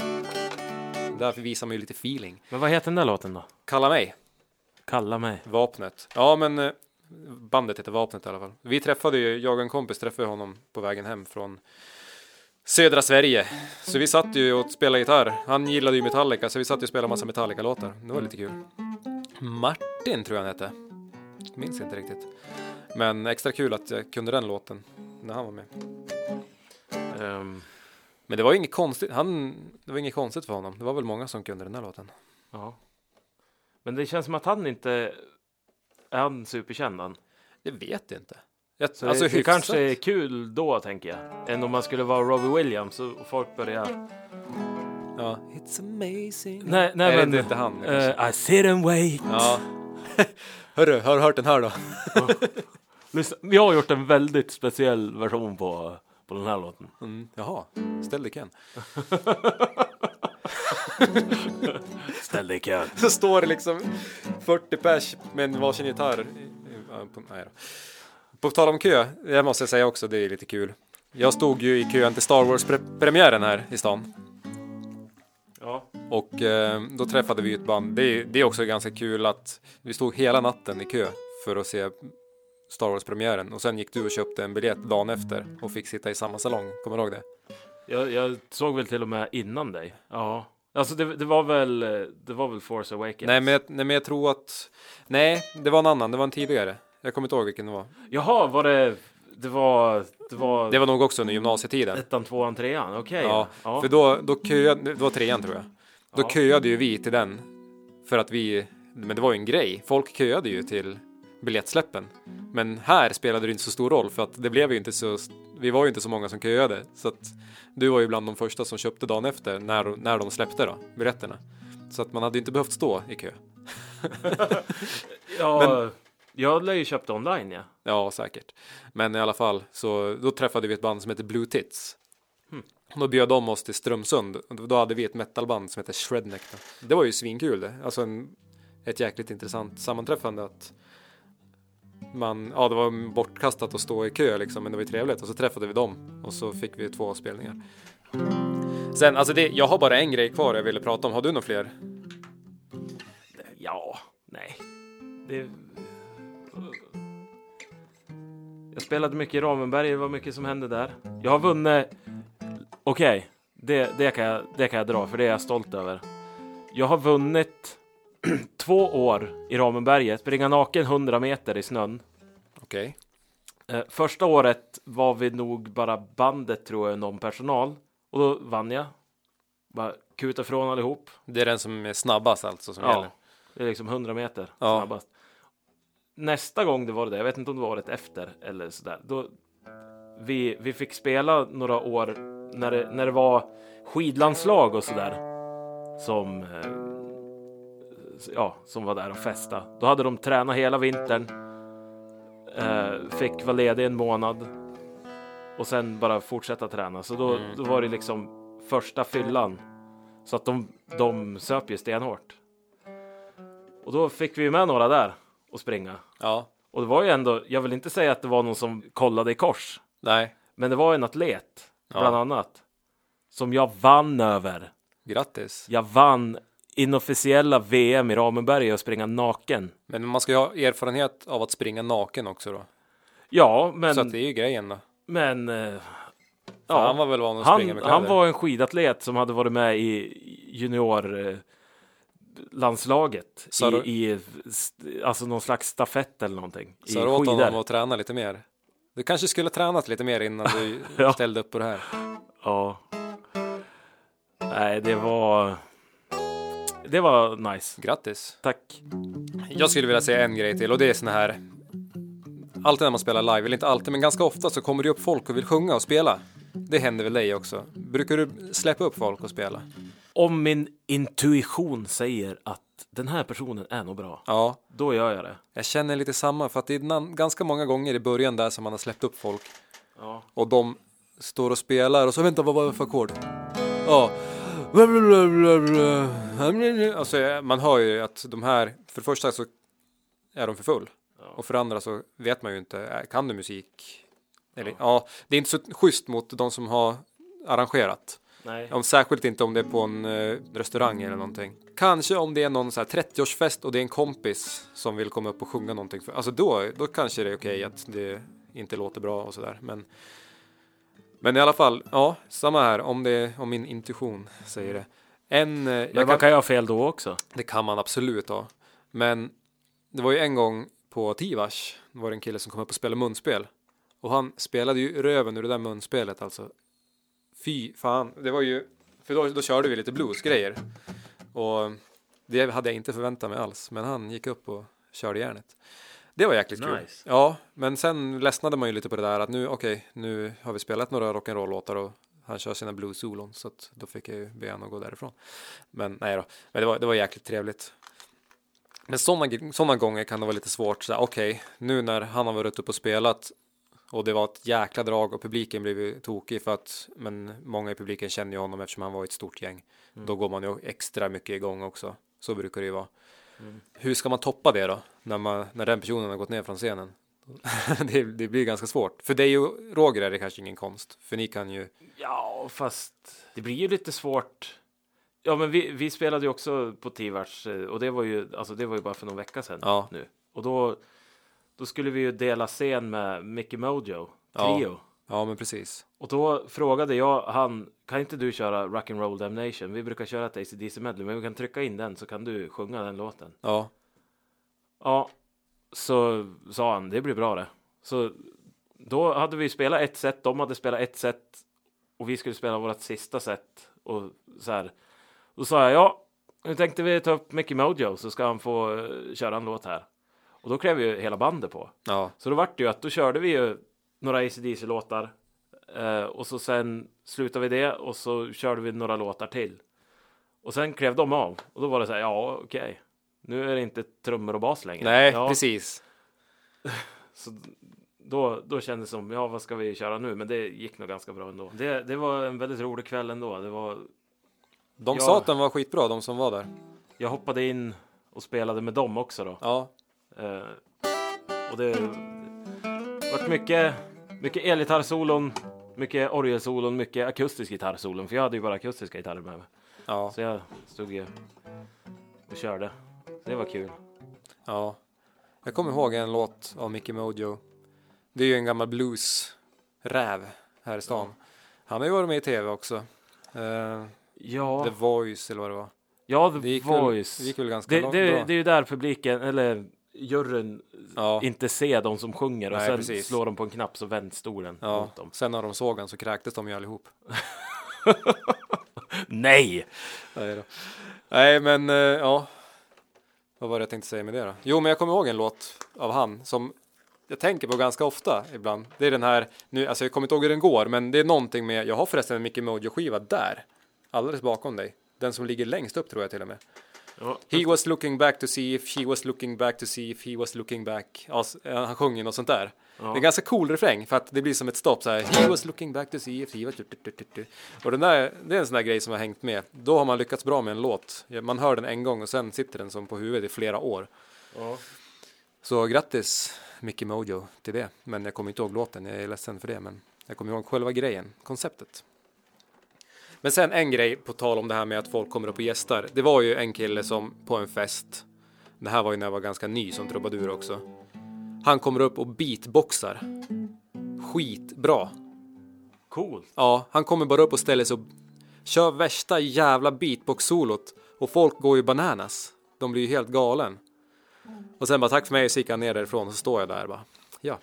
Därför visar man ju lite feeling. Men vad heter den där låten då? Kalla mig. Kalla mig. Vapnet. Ja, men eh, bandet heter Vapnet i alla fall. Vi träffade ju, jag och en kompis träffade honom på vägen hem från södra Sverige. Så vi satt ju och spelade gitarr. Han gillade ju Metallica, så vi satt ju och spelade massa Metallica-låtar. Det var lite kul. Martin tror jag han hette. Minns inte riktigt. Men extra kul att jag kunde den låten när han var med. Ehm, Men det var inget konstigt. Han, det var inget konstigt för honom. Det var väl många som kunde den här låten. ja. Men det känns som att han inte... Är han superkänd han? Jag vet inte. Jag, Så alltså det, det kanske är kul då, tänker jag. Än om man skulle vara Robbie Williams och folk börjar... Ja. It's amazing. Nej, nej, Nej, men... det är inte han, det eh, I sit and wait. Ja. Hörru, har du hört den här då? Lyssna, vi har gjort en väldigt speciell version på, på den här låten. Mm, jaha, ställ dig Ken. Ställ dig i kön. Så står det liksom 40 pers med en varsin gitarr. På, nej då. på tal om kö, det måste jag säga också, det är lite kul. Jag stod ju i kön till Star Wars-premiären här i stan. Ja. Och eh, då träffade vi ett band. Det är, det är också ganska kul att vi stod hela natten i kö för att se Star Wars-premiären. Och sen gick du och köpte en biljett dagen efter och fick sitta i samma salong. Kommer du ihåg det? Jag, jag såg väl till och med innan dig. Ja. Alltså det, det var väl det var väl Force Awakens? Nej men, jag, nej men jag tror att... Nej, det var en annan. Det var en tidigare. Jag kommer inte ihåg vilken det var. Jaha, var det... Det var... Det var... Det var nog också under gymnasietiden. Ettan, tvåan, trean? Okej. Ja, ja. för då, då köade... Det var trean tror jag. Då Ja. köade ju vi till den. För att vi... Men det var ju en grej. Folk köade ju till biljettsläppen. Men här spelade det inte så stor roll för att det blev ju inte så, vi var ju inte så många som köade. Så att du var ju bland de första som köpte dagen efter när, när de släppte då, biljetterna. Så att man hade ju inte behövt stå i kö. Ja, jag lär ju köpt online ja. Ja, säkert. Men i alla fall, så då träffade vi ett band som heter Blue Tits. Då bjöd de oss till Strömsund. Då hade vi ett metalband som heter Shredneck. Det var ju svinkul det. Alltså en, ett jäkligt intressant sammanträffande att man, ja det var bortkastat att stå i kö liksom, men det var ju trevligt. Och så träffade vi dem och så fick vi två spelningar. Sen, alltså det, jag har bara en grej kvar jag ville prata om. Har du några fler? Ja, nej. Det... Jag spelade mycket i Ramenberg, det var mycket som hände där. Jag har vunnit... Okej, det, det, kan jag, det kan jag dra, för det är jag stolt över. Jag har vunnit två år i Ramenberget, springa naken 100 meter i snön. Okej. Eh, första året var vi nog bara bandet tror jag, någon personal. Och då vann jag. Bara kuta ifrån allihop. Det är den som är snabbast alltså som Ja, gäller. det är liksom 100 meter Ja. snabbast. Nästa gång det var det, jag vet inte om det var året efter eller sådär. Då vi, vi fick spela några år när det, när det var skidlandslag och sådär. Som, eh, ja, som var där och festa. Då hade de tränat hela vintern. Eh, fick vara ledig en månad. Och sen bara fortsätta träna. Så då, då var det liksom första fyllan. Så att de, de söp ju stenhårt. Och då fick vi med några där och springa. Ja, Och det var ju ändå, jag vill inte säga att det var någon som kollade i kors. nej, Men det var en atlet, Ja. bland annat. Som jag vann över. grattis. Jag vann inofficiella VM i Ramenberg och springa naken. Men man ska ju ha erfarenhet av att springa naken också då. Ja, men... Så att det är ju grejen då. men eh, Ja, han var väl van att han, springa med han kläder. var en skidatlet som hade varit med i junior eh, landslaget i, du- i alltså någon slags stafett eller någonting. I Så du åt skidor. honom att träna lite mer? Du kanske skulle ha tränat lite mer innan du Ja. ställde upp på det här. Ja. Nej, det var. Det var nice. Grattis! Tack. Jag skulle vilja säga en grej till och det är såna här. Alltid när man spelar live, eller inte alltid, men ganska ofta så kommer det upp folk och vill sjunga och spela. Det händer väl dig också? Brukar du släppa upp folk och spela? Om min intuition säger att den här personen är nog bra, Ja, då gör jag det. jag känner lite samma för att det är nan- ganska många gånger i början där som man har släppt upp folk Ja. och de står och spelar och så vänta vad var det för ackord? Ja. Alltså eh, man hör ju att de här, för det första så är de för full och för det andra så vet man ju inte, eh, kan du musik? Eller, ja. det är inte så schysst mot de som har arrangerat. Nej. Om, särskilt inte om det är på en eh, restaurang eller någonting. Kanske om det är någon så här 30-årsfest och det är en kompis som vill komma upp och sjunga någonting. För, alltså då, då kanske det är okej att det inte låter bra och sådär. Men, men i alla fall, ja, samma här om, det, om min intuition säger det. En, eh, Men jag man kan, ju ha fel då också. det kan man absolut ha. Men det var ju en gång på Tivars, det var det en kille som kom upp och spelade munspel. Och han spelade ju röven ur det där munspelet alltså. Fy fan, det var ju, för då, då körde vi lite bluesgrejer. Och det hade jag inte förväntat mig alls, men han gick upp och körde järnet. Det var jäkligt kul. Nice. Ja, men sen ledsnade man ju lite på det där att nu, okej, nu har vi spelat några rock'n'roll-låtar och han kör sina blues-solon så att då fick jag ju be honom att gå därifrån. Men nej då, men det var, det var jäkligt trevligt. Men sådana såna gånger kan det vara lite svårt. så Okej, nu när han har varit uppe och spelat och det var ett jäkla drag och publiken blev ju tokig för att men många i publiken känner ju honom eftersom han var i ett stort gäng. Då går man ju extra mycket igång också. Så brukar det ju vara. Hur ska man toppa det då? När, man, när den personen har gått ner från scenen? det, det blir ganska svårt. För dig och Roger är det kanske ingen konst. För ni kan ju. Ja, fast det blir ju lite svårt. Ja, men vi, vi spelade ju också på Tivars eh, och det var ju, alltså det var ju bara för någon vecka sedan Ja. nu. Och då, då skulle vi ju dela scen med Mickey Mojo, Ja. Trio. Ja, men precis. Och då frågade jag han, kan inte du köra Rock'n'Roll Damnation? Vi brukar köra ett AC/DC medley, men vi kan trycka in den så kan du sjunga den låten. Ja, Ja, så sa han, det blir bra det. Så då hade vi spelat ett set, de hade spelat ett set och vi skulle spela vårt sista set. Och så här. Då sa jag, ja, nu tänkte vi ta upp Mickey Mojo så ska han få eh, köra en låt här. Och då klev ju hela bandet på. Ja, Så då vart det ju att då körde vi ju några ACDC låtar eh, och så sen slutade vi det och så körde vi några låtar till. Och sen klev de av och då var det så här, ja okej, nu är det inte trummor och bas längre. nej, ja, precis. Så då, då kändes det som, ja vad ska vi köra nu? Men det gick nog ganska bra ändå. Det, det var en väldigt rolig kväll ändå. Det var, De Ja. sa att den var skitbra, de som var där. jag hoppade in och spelade med dem också då. Ja, och det vart mycket, mycket elgitarrsolon, mycket orgelsolon, mycket akustisk gitarrsolon. För jag hade ju bara akustiska gitarrer med mig. ja, Så jag stod ju och körde. Så det var kul. ja. Jag kommer ihåg en låt av Mickey Mojo. Det är ju en gammal blues-räv här i stan. Han har ju varit med i tv också. Eh, Ja, The Voice eller vad det var. ja The Det Voice. Väl, det gick väl ganska det, långt det, det är ju där publiken, eller juryn, ja, inte ser de som sjunger och Nej, sen precis. slår de på en knapp så vänds stolen ja. mot dem. Sen när de såg han så kräktes de ju allihop. Nej! Nej, då. Nej men eh, ja. Vad var det jag tänkte säga med det då? Jo, men jag kommer ihåg en låt av han som jag tänker på ganska ofta ibland. Det är den här, nu, alltså jag kommer inte ihåg hur den går, men det är någonting med, jag har förresten en Mickey Mojo skiva där. Alldeles bakom dig. Den som ligger längst upp tror jag till och med. Ja, He was looking back to see if she was looking back to see if he was looking back. Ja, s- eh, han sjunger något sånt där. Det är en ganska cool refräng för att det blir som ett stopp så här. He was looking back to see if he was... Och den där, det är en sån där grej som har hängt med. Då har man lyckats bra med en låt. Ja, Man hör den en gång och sen sitter den som på huvudet i flera år. ja. Så grattis Mickey Mojo till det. Men jag kommer inte ihåg låten, jag är ledsen för det. Men jag kommer ihåg själva grejen, konceptet. Men sen en grej på tal om det här med att folk kommer upp och gästar. Det var ju en kille som på en fest, det här var ju när jag var ganska ny som trubadur också. Han kommer upp och beatboxar. Skitbra. Coolt. Ja, han kommer bara upp och ställer sig och kör värsta jävla beatbox-solot. Och folk går ju bananas. De blir ju helt galen. Och sen bara tack för mig och så gick han ner därifrån och så står jag där bara. Ja,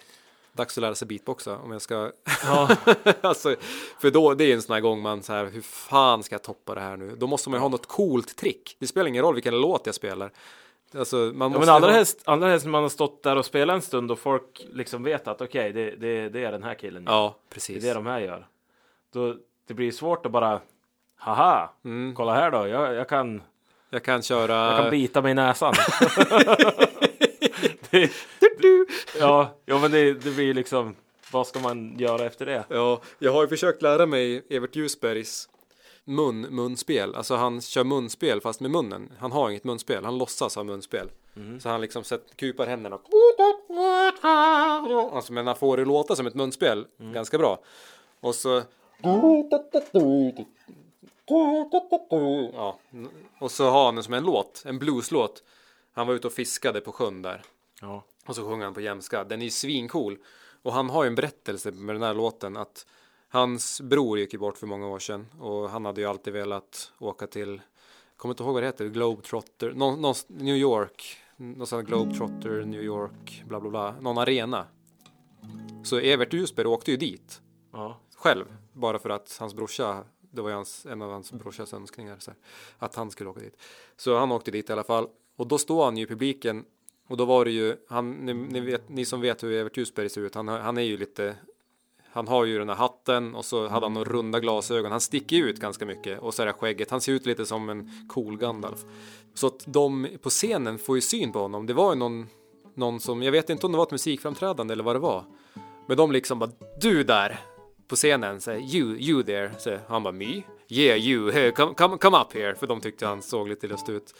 dags att lära sig beatboxa om jag ska. Ja. alltså, för då, det är en sån här gång man så här, hur fan ska jag toppa det här nu? Då måste man ju ha något coolt trick. Det spelar ingen roll vilken låt jag spelar. Alltså, man Ja, måste men allra ha- helst, allra helst när man har stått där och spelat en stund och folk liksom vet att okej, det, det, det är den här killen. Ja, Det är precis. det de här gör. Då, det blir svårt att bara, haha, Mm. kolla här då, jag, jag, kan, Jag kan köra... jag kan bita mig i näsan. det, ja, ja, men det, det blir liksom, vad ska man göra efter det? Ja, jag har ju försökt lära mig Evert Ljusbergs mun, munspel. Alltså han kör munspel fast med munnen. Han har inget munspel, han låtsas ha munspel. Så han liksom sätter, kupar händerna. Alltså men han får det låta som ett munspel ganska bra. Och så... Ja, och så har han den som en låt, en blueslåt. Han var ute och fiskade på sjön där. Ja. Och så sjunger han på jämska. Den är ju svincool. Och han har ju en berättelse med den här låten att hans bror gick ju bort för många år sedan och han hade ju alltid velat åka till, kommer inte ihåg vad det heter, Globetrotter, någon, någon, New York, någon sån Globetrotter, New York, bla bla bla, någon arena. Så Evert Ljusberg åkte ju dit Ja. själv, bara för att hans brorsa, det var ju hans, en av hans brorsas önskningar, så här, att han skulle åka dit. Så han åkte dit i alla fall. Och då står han ju i publiken och då var det ju, han, ni, ni, vet, ni som vet hur Evert Ljusberg ser ut, han, han är ju lite, han har ju den här hatten och så hade han några runda glasögon, han sticker ut ganska mycket och så är det skägget, han ser ut lite som en cool Gandalf. Så att de på scenen får ju syn på honom, det var ju någon, någon som, jag vet inte om det var ett musikframträdande eller vad det var, men de liksom bara, du där! På scenen, säger you, you there. Så han bara, me? Yeah you, hey, come, come, come up here. För de tyckte han såg lite lustig ut.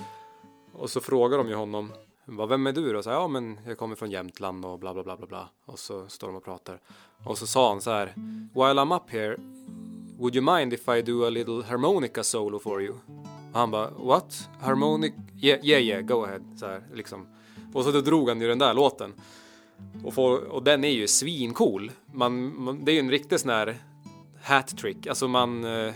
Och så frågar de ju honom, bara, vem är du då? Så, ja men jag kommer från Jämtland och bla bla bla bla bla. Och så står de och pratar. Och så sa han så här, while I'm up here, would you mind if I do a little harmonica solo for you? Och han bara, what? Harmonic? Yeah, yeah, yeah, go ahead. Så här, liksom. Och så då drog han ju den där låten. Och, får, och den är ju svincool. Man, man, det är ju en riktig sån här hat trick. Alltså man, eh,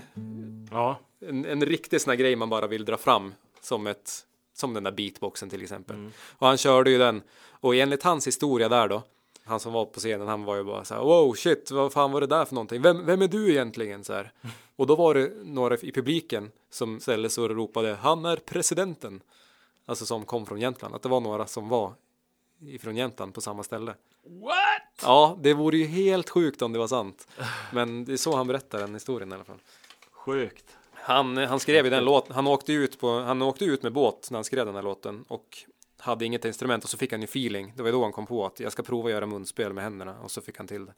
Ja. en, en riktig sån här grej man bara vill dra fram som ett, som den där beatboxen till exempel. Och han körde ju den. Och enligt hans historia där då, han som var på scenen, han var ju bara så här, wow shit, vad fan var det där för någonting? Vem, vem är du egentligen? Så här. Och då var det några i publiken som ställde sig och ropade, han är presidenten. Alltså som kom från Jämtland, att det var några som var ifrån Jämtland på samma ställe. What? Ja, det vore ju helt sjukt om det var sant. Men det är så han berättar den historien i alla fall. Sjukt. Han, han skrev ju den låten, han åkte, ut på, han åkte ut med båt när han skrev den här låten och hade inget instrument och så fick han ju feeling. Det var då han kom på att jag ska prova att göra munspel med händerna och så fick han till det.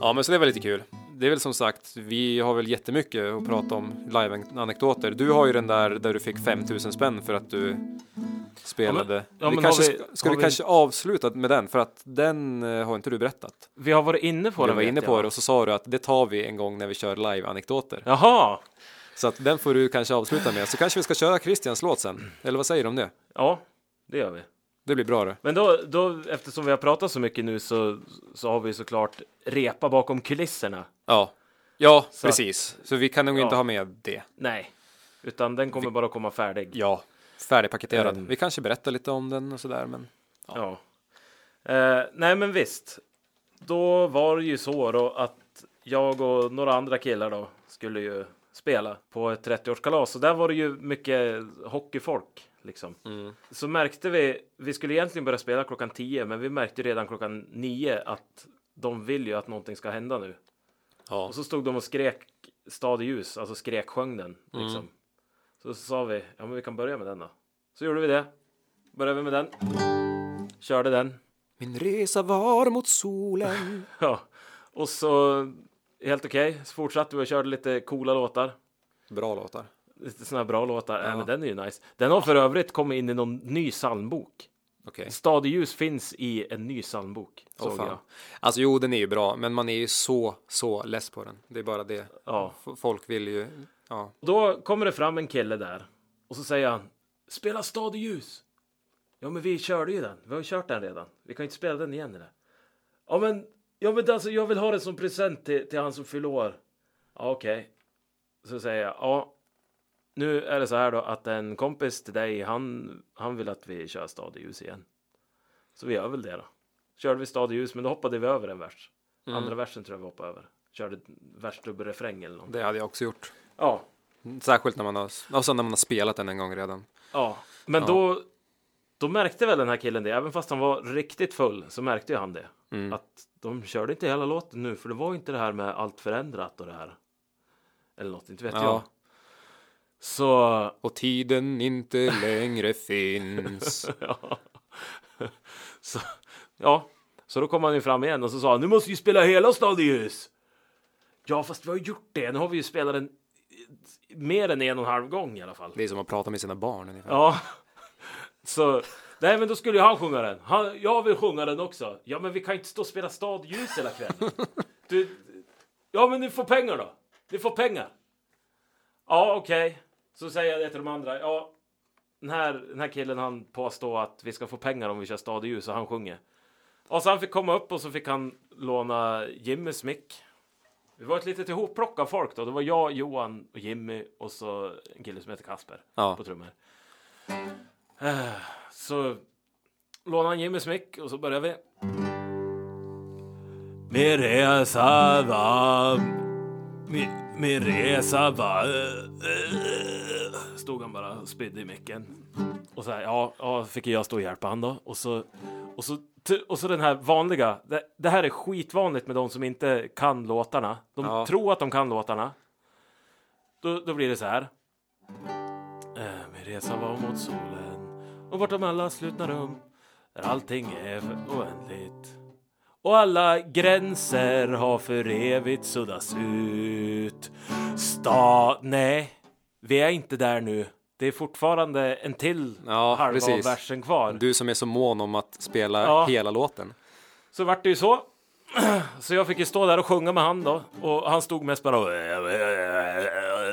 Ja, men så det var lite kul. Det är väl som sagt, vi har väl jättemycket att prata om live-anekdoter. Du har ju den där där du fick 5000 spänn för att du spelade. ja, vi men kanske, har vi- ska, ska har vi vi- kanske avsluta med den för att den eh, har inte du berättat. Vi har varit inne på Du det. var vet inne på det och så sa du att det tar vi en gång när vi kör live-anekdoter. Jaha. Så att den får du kanske avsluta med. Så kanske vi ska köra Christians låt sen. Eller vad säger du om det? Ja, det gör vi. Det blir bra det. Men då, då, eftersom vi har pratat så mycket nu så, så har vi såklart repa bakom kulisserna. Ja, ja Så precis. Så vi kan nog Ja. inte ha med det. Nej, utan den kommer bara komma färdig. Ja, färdigpaketerad. Mm. Vi kanske berättar lite om den och sådär, men Ja. Eh, nej, men visst. Då var det ju så då att jag och några andra killar då skulle ju spela på ett 30-årskalas och där var det ju mycket hockeyfolk liksom. Så märkte vi, vi skulle egentligen börja spela klockan 10 men vi märkte redan klockan 9 att de vill ju att någonting ska hända nu. ja. Och så stod de och skrek stad i ljus, alltså skrek sjöng den liksom. Så, sa vi, ja men vi kan börja med den då. Så gjorde vi det. Började vi med den. Körde den. Min resa var mot solen. Ja. Och så helt okej, så fortsatte vi och körde lite coola låtar. Bra låtar. Lite här bra låtar. Ja. men den är ju nice. Den har för övrigt kommit in i någon ny psalmbok. Okej. Stad i ljus finns i en ny psalmbok. Såg fan. jag. Alltså jo, den är ju bra, men man är ju så, så less på den. Det är bara det. Ja. Folk vill ju, ja. Då kommer det fram en kille där och så säger han Spela stad i ljus. Ja, men vi körde ju den. Vi har ju kört den redan. Vi kan ju inte spela den igen eller? Ja, men, ja, men alltså, jag vill ha den som present till, till han som fyller år. Ja, okej. Så säger jag ja. Nu är det så här då att en kompis till dig, han, han vill att vi kör stad i ljus igen. Så vi gör väl det då. Körde vi stad i ljus, men då hoppade vi över en vers. Andra versen tror jag vi hoppade över. Körde versdubbelrefräng eller något. Det hade jag också gjort. Ja, Särskilt när man har, alltså när man har spelat den en gång redan. Ja, men Då, då märkte väl den här killen det, även fast han var riktigt full så märkte ju han det. Att de körde inte hela låten nu, för det var inte det här med allt förändrat och det här. Eller något, inte vet Ja. jag. Så, Och tiden inte längre finns. ja. så, ja. Så då kom han ju fram igen och så sa han, nu måste vi spela hela Stad i ljus. Ja, fast vi har gjort det. Nu har vi ju spelat den mer än en och en halv gång i alla fall. Det är som att prata med sina barn ungefär. Ja, så nej, men då skulle ju han sjunga den. Han, jag vill sjunga den också. Ja, men vi kan inte stå och spela stadljus hela kvällen. Du, ja, men ni får pengar då. Ni får pengar. Ja, okej. Så säger jag det till de andra. Ja, den här, den här killen han påstår att vi ska få pengar om vi kör stadljus och han sjunger. Och så han fick komma upp och så fick han låna Jimmys mick. Vi var ett litet ihopplock av folk då. Det var jag, Johan och Jimmy och så en kille som heter Kasper Ja. på trummor. Eh, Så lånade han Jimmys mick och så började vi. Min resa var... Min, min resa var... Stod han bara och spydde i micken. Och så här, ja, ja, fick jag stå och hjälpa han då. Och så, och så, och så den här vanliga. Det, det här är skitvanligt med de som inte kan låtarna. De Ja. tror att de kan låtarna. Då, då blir det så här. Eh, Min resa var mot solen och bortom alla slutna rum där allting är oändligt och alla gränser har för evigt suddats ut. Sta... Nej, vi är inte där nu. Det är fortfarande en till Ja, halva precis. av versen kvar. Du som är så mån om att spela Ja. hela låten. Så vart det ju så. Så jag fick ju stå där och sjunga med han då. Och han stod mest bara och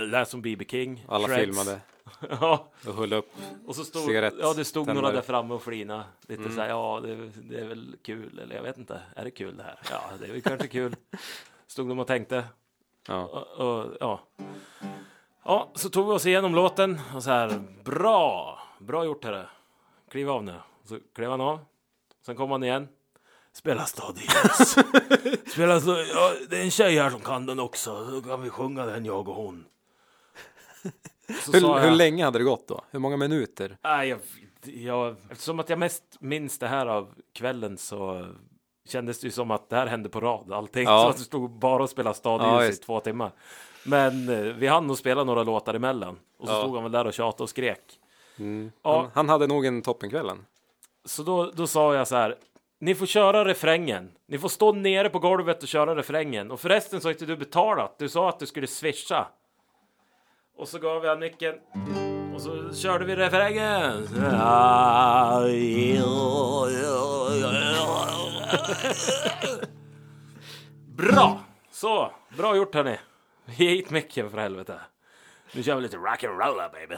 lät som B.B. King. Alla Shreds. filmade ja, och höll upp. och så stod, Cigarett, ja, det stod några tändare. där framme och flina. Lite så här, ja, det, det är väl kul. Eller jag vet inte, är det kul det här? Ja, det är väl kanske kul. Stod de och tänkte. Ja. Och, och, ja. ja, så tog vi oss igenom låten och så här, bra, bra gjort herre. Kliv av nu. Så klev han av. Sen kom han igen. Spela stadljus. Spela stad... ja, det är en tjej här som kan den också. Då kan vi sjunga den, jag och hon. Hur, jag, hur länge hade det gått då? Hur många minuter? Nej, jag Ja, eftersom att jag mest minns det här av kvällen så kändes det ju som att det här hände på rad allting. Ja. Så att vi stod bara och spelade Ja, stadljus i två timmar. Men eh, vi hann nog spela några låtar emellan. Och så Ja. stod han väl där och tjatade och skrek. Han, Ja, han hade nog en toppenkvällen. så då, då sa jag så här. Ni får köra refrängen. Ni får stå nere på golvet och köra refrängen. Och förresten så har inte du betalat. Du sa att du skulle swisha. Och så gav jag micken. Och så körde vi refrängen. Bra! Så, bra gjort hörni. Ge hit micken för helvete. Nu kör vi lite rock'n'rolla baby.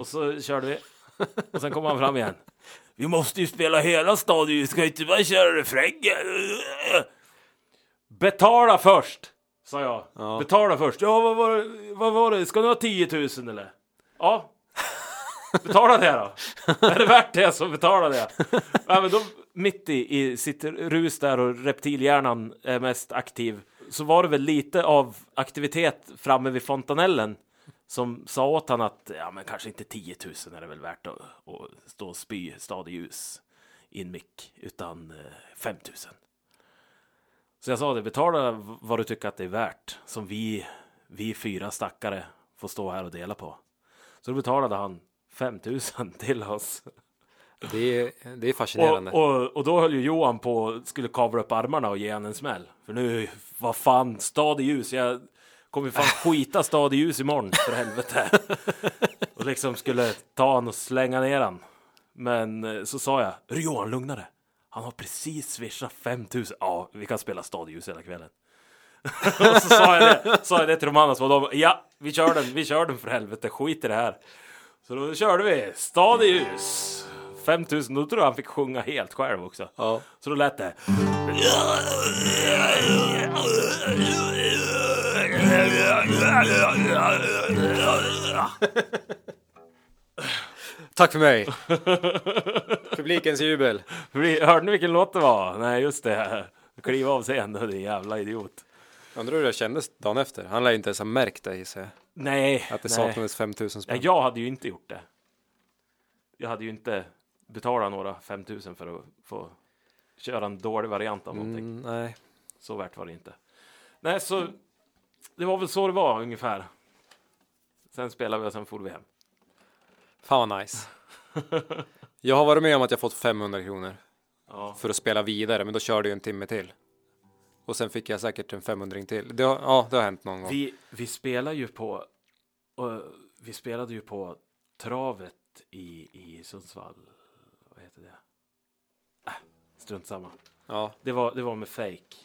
Och så körde vi. Och sen kom han fram igen. Vi måste ju spela hela stadion, vi ska inte bara köra refrängen. Betala först, sa jag. Betala först. Ja, vad var, det- vad var det? Ska ni ha 10 000 eller? Ja. Betala det då. Är det värt det så betala det. Ja, men då, mitt i, i sitt rus där och reptilhjärnan är mest aktiv så var det väl lite av aktivitet framme vid fontanellen som sa åt han att ja, men kanske inte 10 000 är det väl värt att, att stå och spy stadljus i en mick, utan eh, 5 000. Så jag sa det, betala vad du tycker att det är värt, som vi, vi fyra stackare får stå här och dela på. Så då betalade han 5 000 till oss. Det är, det är Och, fascinerande. och, och då höll ju Johan på och skulle kavla upp armarna och ge han en smäll. För nu, vad fan, stad i ljus. Jag kommer fan skita stad i ljus imorgon, för helvete. och liksom skulle ta han och slänga ner han. Men eh, så sa jag, "Hörru, Johan, lugna dig. Han har precis swishat 5000. Ja, vi kan spela stad i ljus hela kvällen. och så sa jag det, sa jag det till de andra, så var de, ja, vi kör den, vi kör den för helvete, skit i det här. Så då körde vi, stad i ljus. 5000, då tror jag han fick sjunga helt själv också. Ja. Så då lät det. Tack för mig! Publikens jubel. Hörde ni vilken låt det var? Nej, just det. Kliva av scenen, din jävla idiot. Undrar hur det kändes dagen efter. Han lär inte ens ha märkt det gissar jag. Nej, Att det nej. saknades 5000 spänn. Nej, jag hade ju inte gjort det. Jag hade ju inte betalat några 5000 för att få köra en dålig variant av någonting. Mm, nej. Så värt var det inte. Nej, så det var väl så det var ungefär. Sen spelade vi och sen for vi hem. Fan vad nice. Jag har varit med om att jag fått 500 kronor Ja. för att spela vidare, men då körde jag en timme till. Och sen fick jag säkert en 500 till. Det har, ja, det har hänt någon gång. Vi, vi spelar ju på och vi spelade ju på travet i, i Sundsvall. Vad heter det? Äh, strunt samma. Ja, Det var, det var med fake.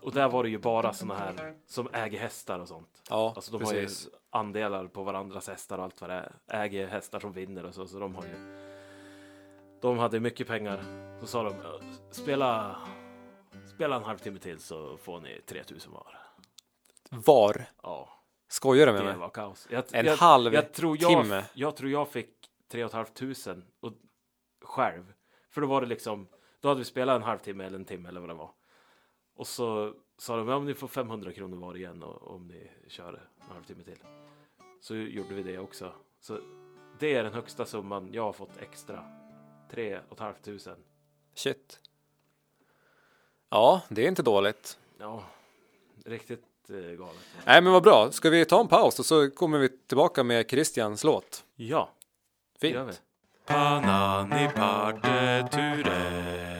Och där var det ju bara såna här som äger hästar och sånt. ja Alltså de precis. har ju andelar på varandras hästar och allt vad det är. Äger hästar som vinner och så. Så de har ju. De hade mycket pengar. Så sa de spela. Spela en halvtimme till så får ni 3000 var. Var? Ja, Skojar du med det mig? var kaos. Jag, En jag, halv jag tror jag, timme? Jag tror jag fick 3 500 och själv. För då var det liksom. Då hade vi spelat en halvtimme eller en timme eller vad det var. Och så sa de, ja, om ni får 500 kronor var igen och, om ni kör en halvtimme till. Så gjorde vi det också. Så det är den högsta summan jag har fått extra. 3 500. Shit. Ja, det är inte dåligt. Ja, riktigt eh, galet. Nej, men vad bra. Ska vi ta en paus och så kommer vi tillbaka med Christians låt? Ja, det Fint. gör vi. Panani partituret.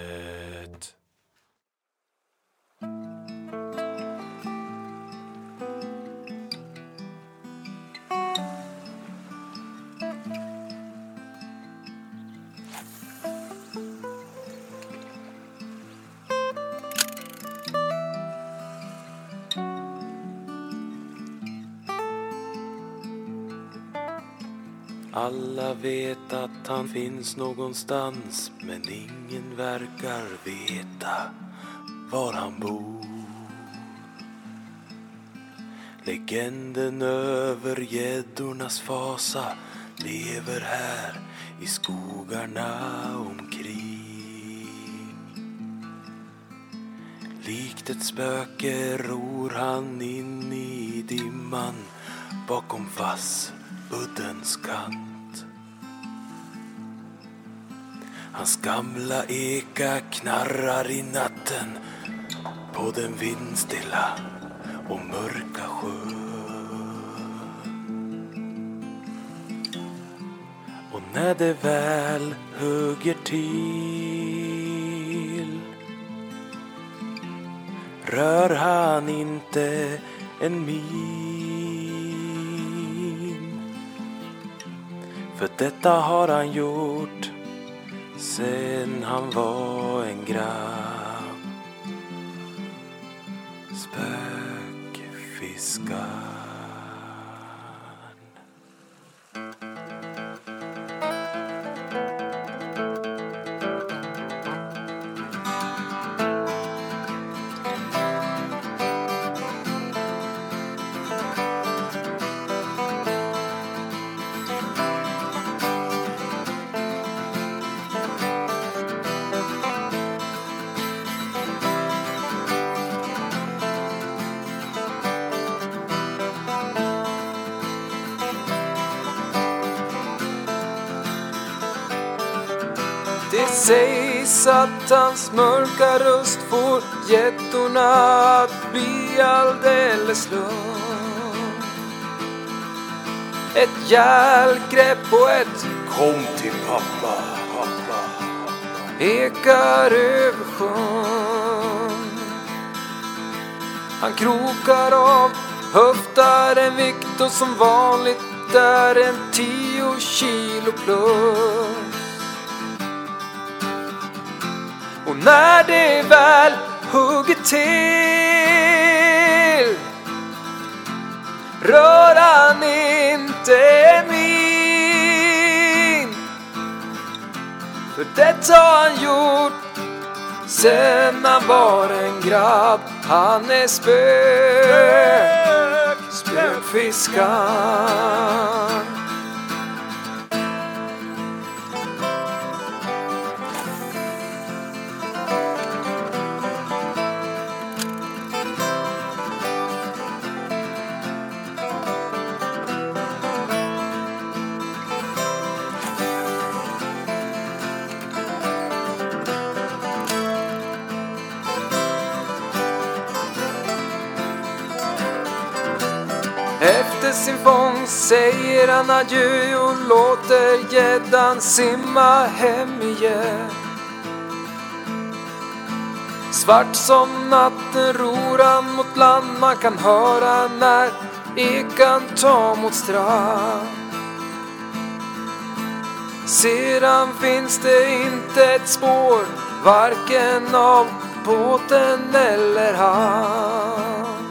Alla vet att han finns någonstans men ingen verkar veta var han bor. Legenden över gäddornas fasa lever här i skogarna omkring. Likt ett spöke ror han in i dimman bakom vassuddens kant. Hans gamla eka knarrar i natten på den vindstilla och mörka sjön. Och när det väl hugger till rör han inte en min. För detta har han gjort sen han var en grabb. spökfiskar hans mörka röst får gettorna att bli alldeles lugn. Ett järngrepp och ett Kom till pappa, pappa. ekar över sjön. Han krokar av, höftar en vikt och som vanligt är en tio kilo plus. Och när det väl hugger till rör han inte min. För det har han gjort sen han var en grabb. Han är spök, spökfiskaren. Efter sin fångst säger han adjö och låter gäddan simma hem igen. Svart som natten ror han mot land man kan höra när ekan tar mot strand. Sedan finns det inte ett spår varken av båten eller han.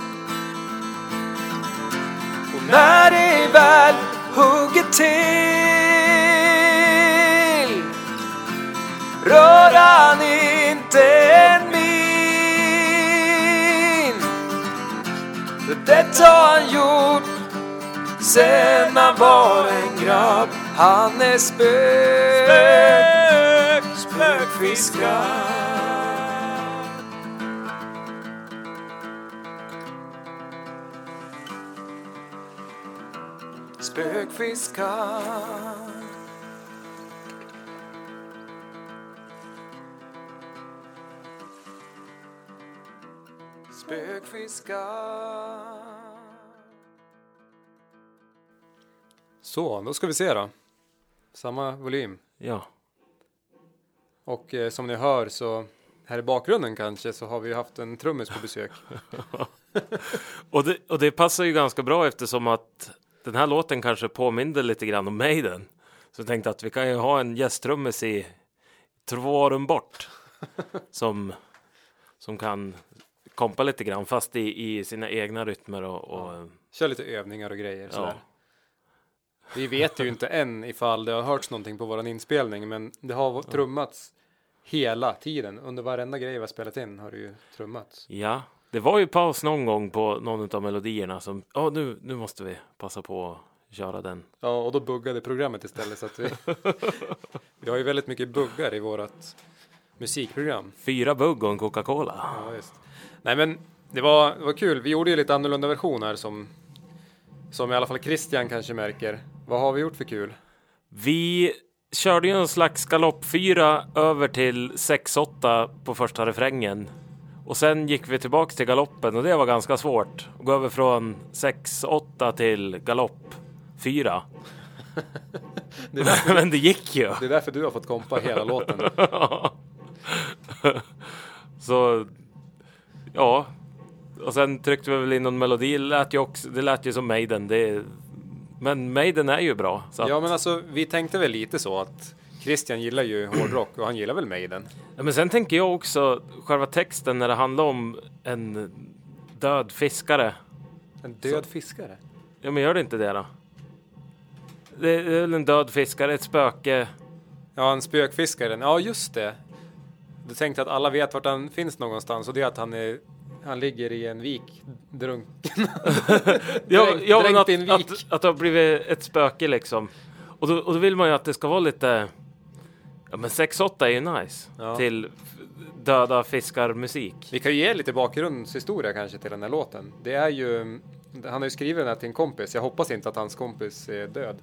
När det väl hugger till rör han inte en min. För det har han gjort sen han var en grabb. Han är spök, spökfiskaren. Spökfiskaren. Spökfiskaren. Så, då ska vi se då. Samma volym. Ja. Och eh, som ni hör så här i bakgrunden kanske så har vi haft en trummis på besök. Och det, och det passar ju ganska bra eftersom att den här låten kanske påminner lite grann om Maiden. Så jag tänkte att vi kan ju ha en gästtrummis i två rum bort. som, som kan kompa lite grann fast i, i sina egna rytmer och, och Kör lite övningar och grejer ja. sådär. Vi vet ju inte än ifall det har hörts någonting på våran inspelning men det har trummats hela tiden. Under varenda grej vi har spelat in har det ju trummats. Ja, det var ju paus någon gång på någon av melodierna som, ja nu, nu måste vi passa på att köra den. Ja, och då buggade programmet istället så att vi, vi har ju väldigt mycket buggar i vårat musikprogram. Fyra bugg och en Coca-Cola. Ja, just. Nej, men det var, det var kul. Vi gjorde ju lite annorlunda versioner som, som i alla fall Christian kanske märker. Vad har vi gjort för kul? Vi körde ju någon slags galoppfyra över till 6-8 på första refrängen. Och sen gick vi tillbaks till galoppen och det var ganska svårt. Att gå över från 6-8 till galopp 4. Det är, därför, Men det gick ju. det är därför du har fått kompa hela låten. Så ja. Och sen tryckte vi väl in någon melodi. Det lät ju, också, det lät ju som Maiden. Det, men Maiden är ju bra. Ja, men alltså, vi tänkte väl lite så att Christian gillar ju hårdrock och han gillar väl Maiden. Ja, men sen tänker jag också själva texten när det handlar om en död fiskare. En död fiskare. Ja, men gör det inte det då? Det är väl en död fiskare, ett spöke. Ja, en spökfiskare. Ja, just det. Du tänkte att alla vet vart han finns någonstans och det är att han är han ligger i en vik drunken. Ja, ja dränkt att, i en vik. att, att det har blivit ett spöke liksom. Och då, och då vill man ju att det ska vara lite... Ja, men 6-8 är ju nice. Ja. Till döda fiskar musik. Vi kan ju ge lite bakgrundshistoria kanske till den här låten. Det är ju, han har ju skrivit den här till en kompis. Jag hoppas inte att hans kompis är död.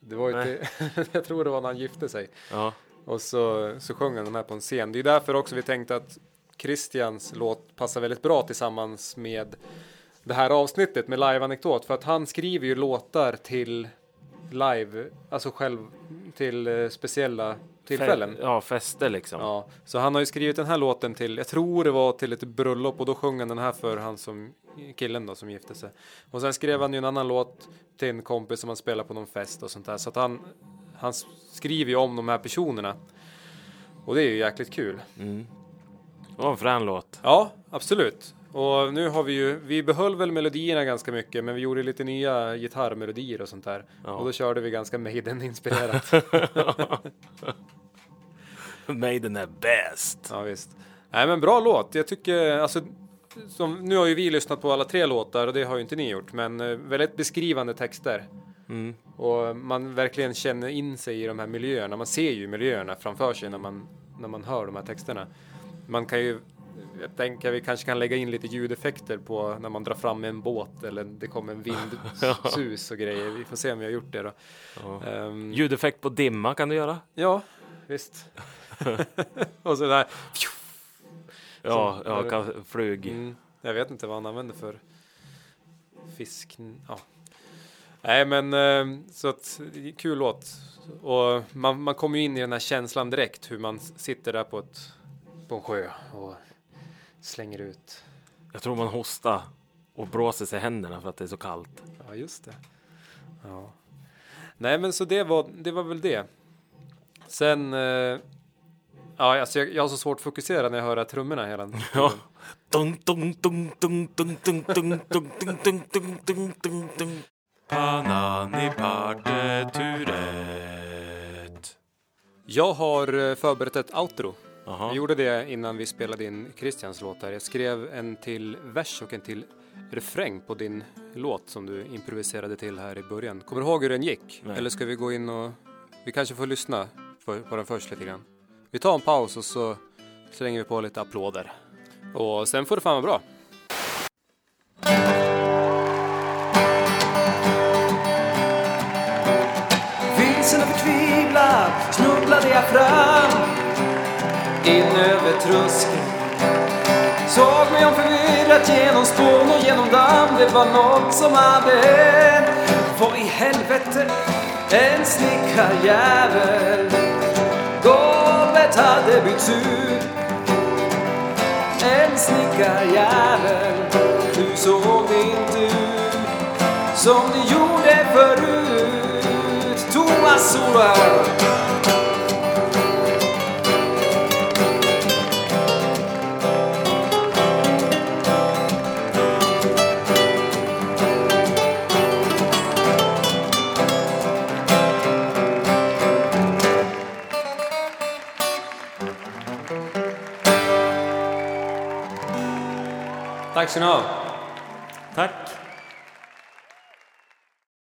Det var ju Nej. till, jag tror det var när han gifte sig. Ja. Och så, så sjöng han den här på en scen. Det är ju därför också vi tänkte att Christians låt passar väldigt bra tillsammans med det här avsnittet med live-anekdot. För att han skriver ju låtar till live, alltså själv till eh, speciella tillfällen. Fe- ja, fester liksom. Ja, så han har ju skrivit den här låten till, jag tror det var till ett bröllop och då sjöng han den här för han som, killen då som gifte sig. Och sen skrev han ju en annan låt till en kompis som han spelar på någon fest och sånt där. Så att han, han skriver ju om de här personerna. Och det är ju jäkligt kul. Det var en frän låt. Ja, absolut. Och nu har vi ju, vi behöll väl melodierna ganska mycket men vi gjorde lite nya gitarrmelodier och sånt där. Ja. Och då körde vi ganska Maiden-inspirerat. Maiden är bäst. Ja visst. Nej men bra låt. Jag tycker alltså som, nu har ju vi lyssnat på alla tre låtar och det har ju inte ni gjort men eh, väldigt beskrivande texter. Mm. Och man verkligen känner in sig i de här miljöerna. Man ser ju miljöerna framför sig när man, när man hör de här texterna. Man kan ju jag tänker vi kanske kan lägga in lite ljudeffekter på när man drar fram en båt eller det kommer en vindsus och grejer. Vi får se om vi har gjort det då. Ehm, Ljudeffekt på dimma kan du göra? ja, visst. och så där. Ja, Så- ja ka- flug. Mm, jag vet inte vad han använder för fisk. Ja. Nej, men eh, så att kul låt och man, man kommer ju in i den här känslan direkt hur man sitter där på ett på en sjö och slänger ut. Jag tror man hostar och blåser sig i händerna för att det är så kallt. Ja, just det. Ja. Nej, men så det var, det var väl det. Sen. Eh, ja, alltså jag, jag har så svårt att fokusera när jag hör trummorna hela tiden. Ja. Panani parteturet. Jag har förberett ett outro. Jaha. Jag gjorde det innan vi spelade in Christians låtar. Jag skrev en till vers och en till refräng på din låt som du improviserade till här i början. Kommer du ihåg hur den gick? Nej. Eller ska vi gå in och... Vi kanske får lyssna på, på den först lite grann. Vi tar en paus och så slänger vi på lite applåder. Och sen får det fan vara bra. Vilsen och förtvivlad snubblade jag fram in över tröskeln. Såg mig om förvirrat genom spån och genom damm. Det var något som hade hänt. Vad i helvete? En snickarjävel Golvet hade bytts ut. En snickarjävel Du såg det inte ut Som du gjorde förut. Thomas Solberg Action não.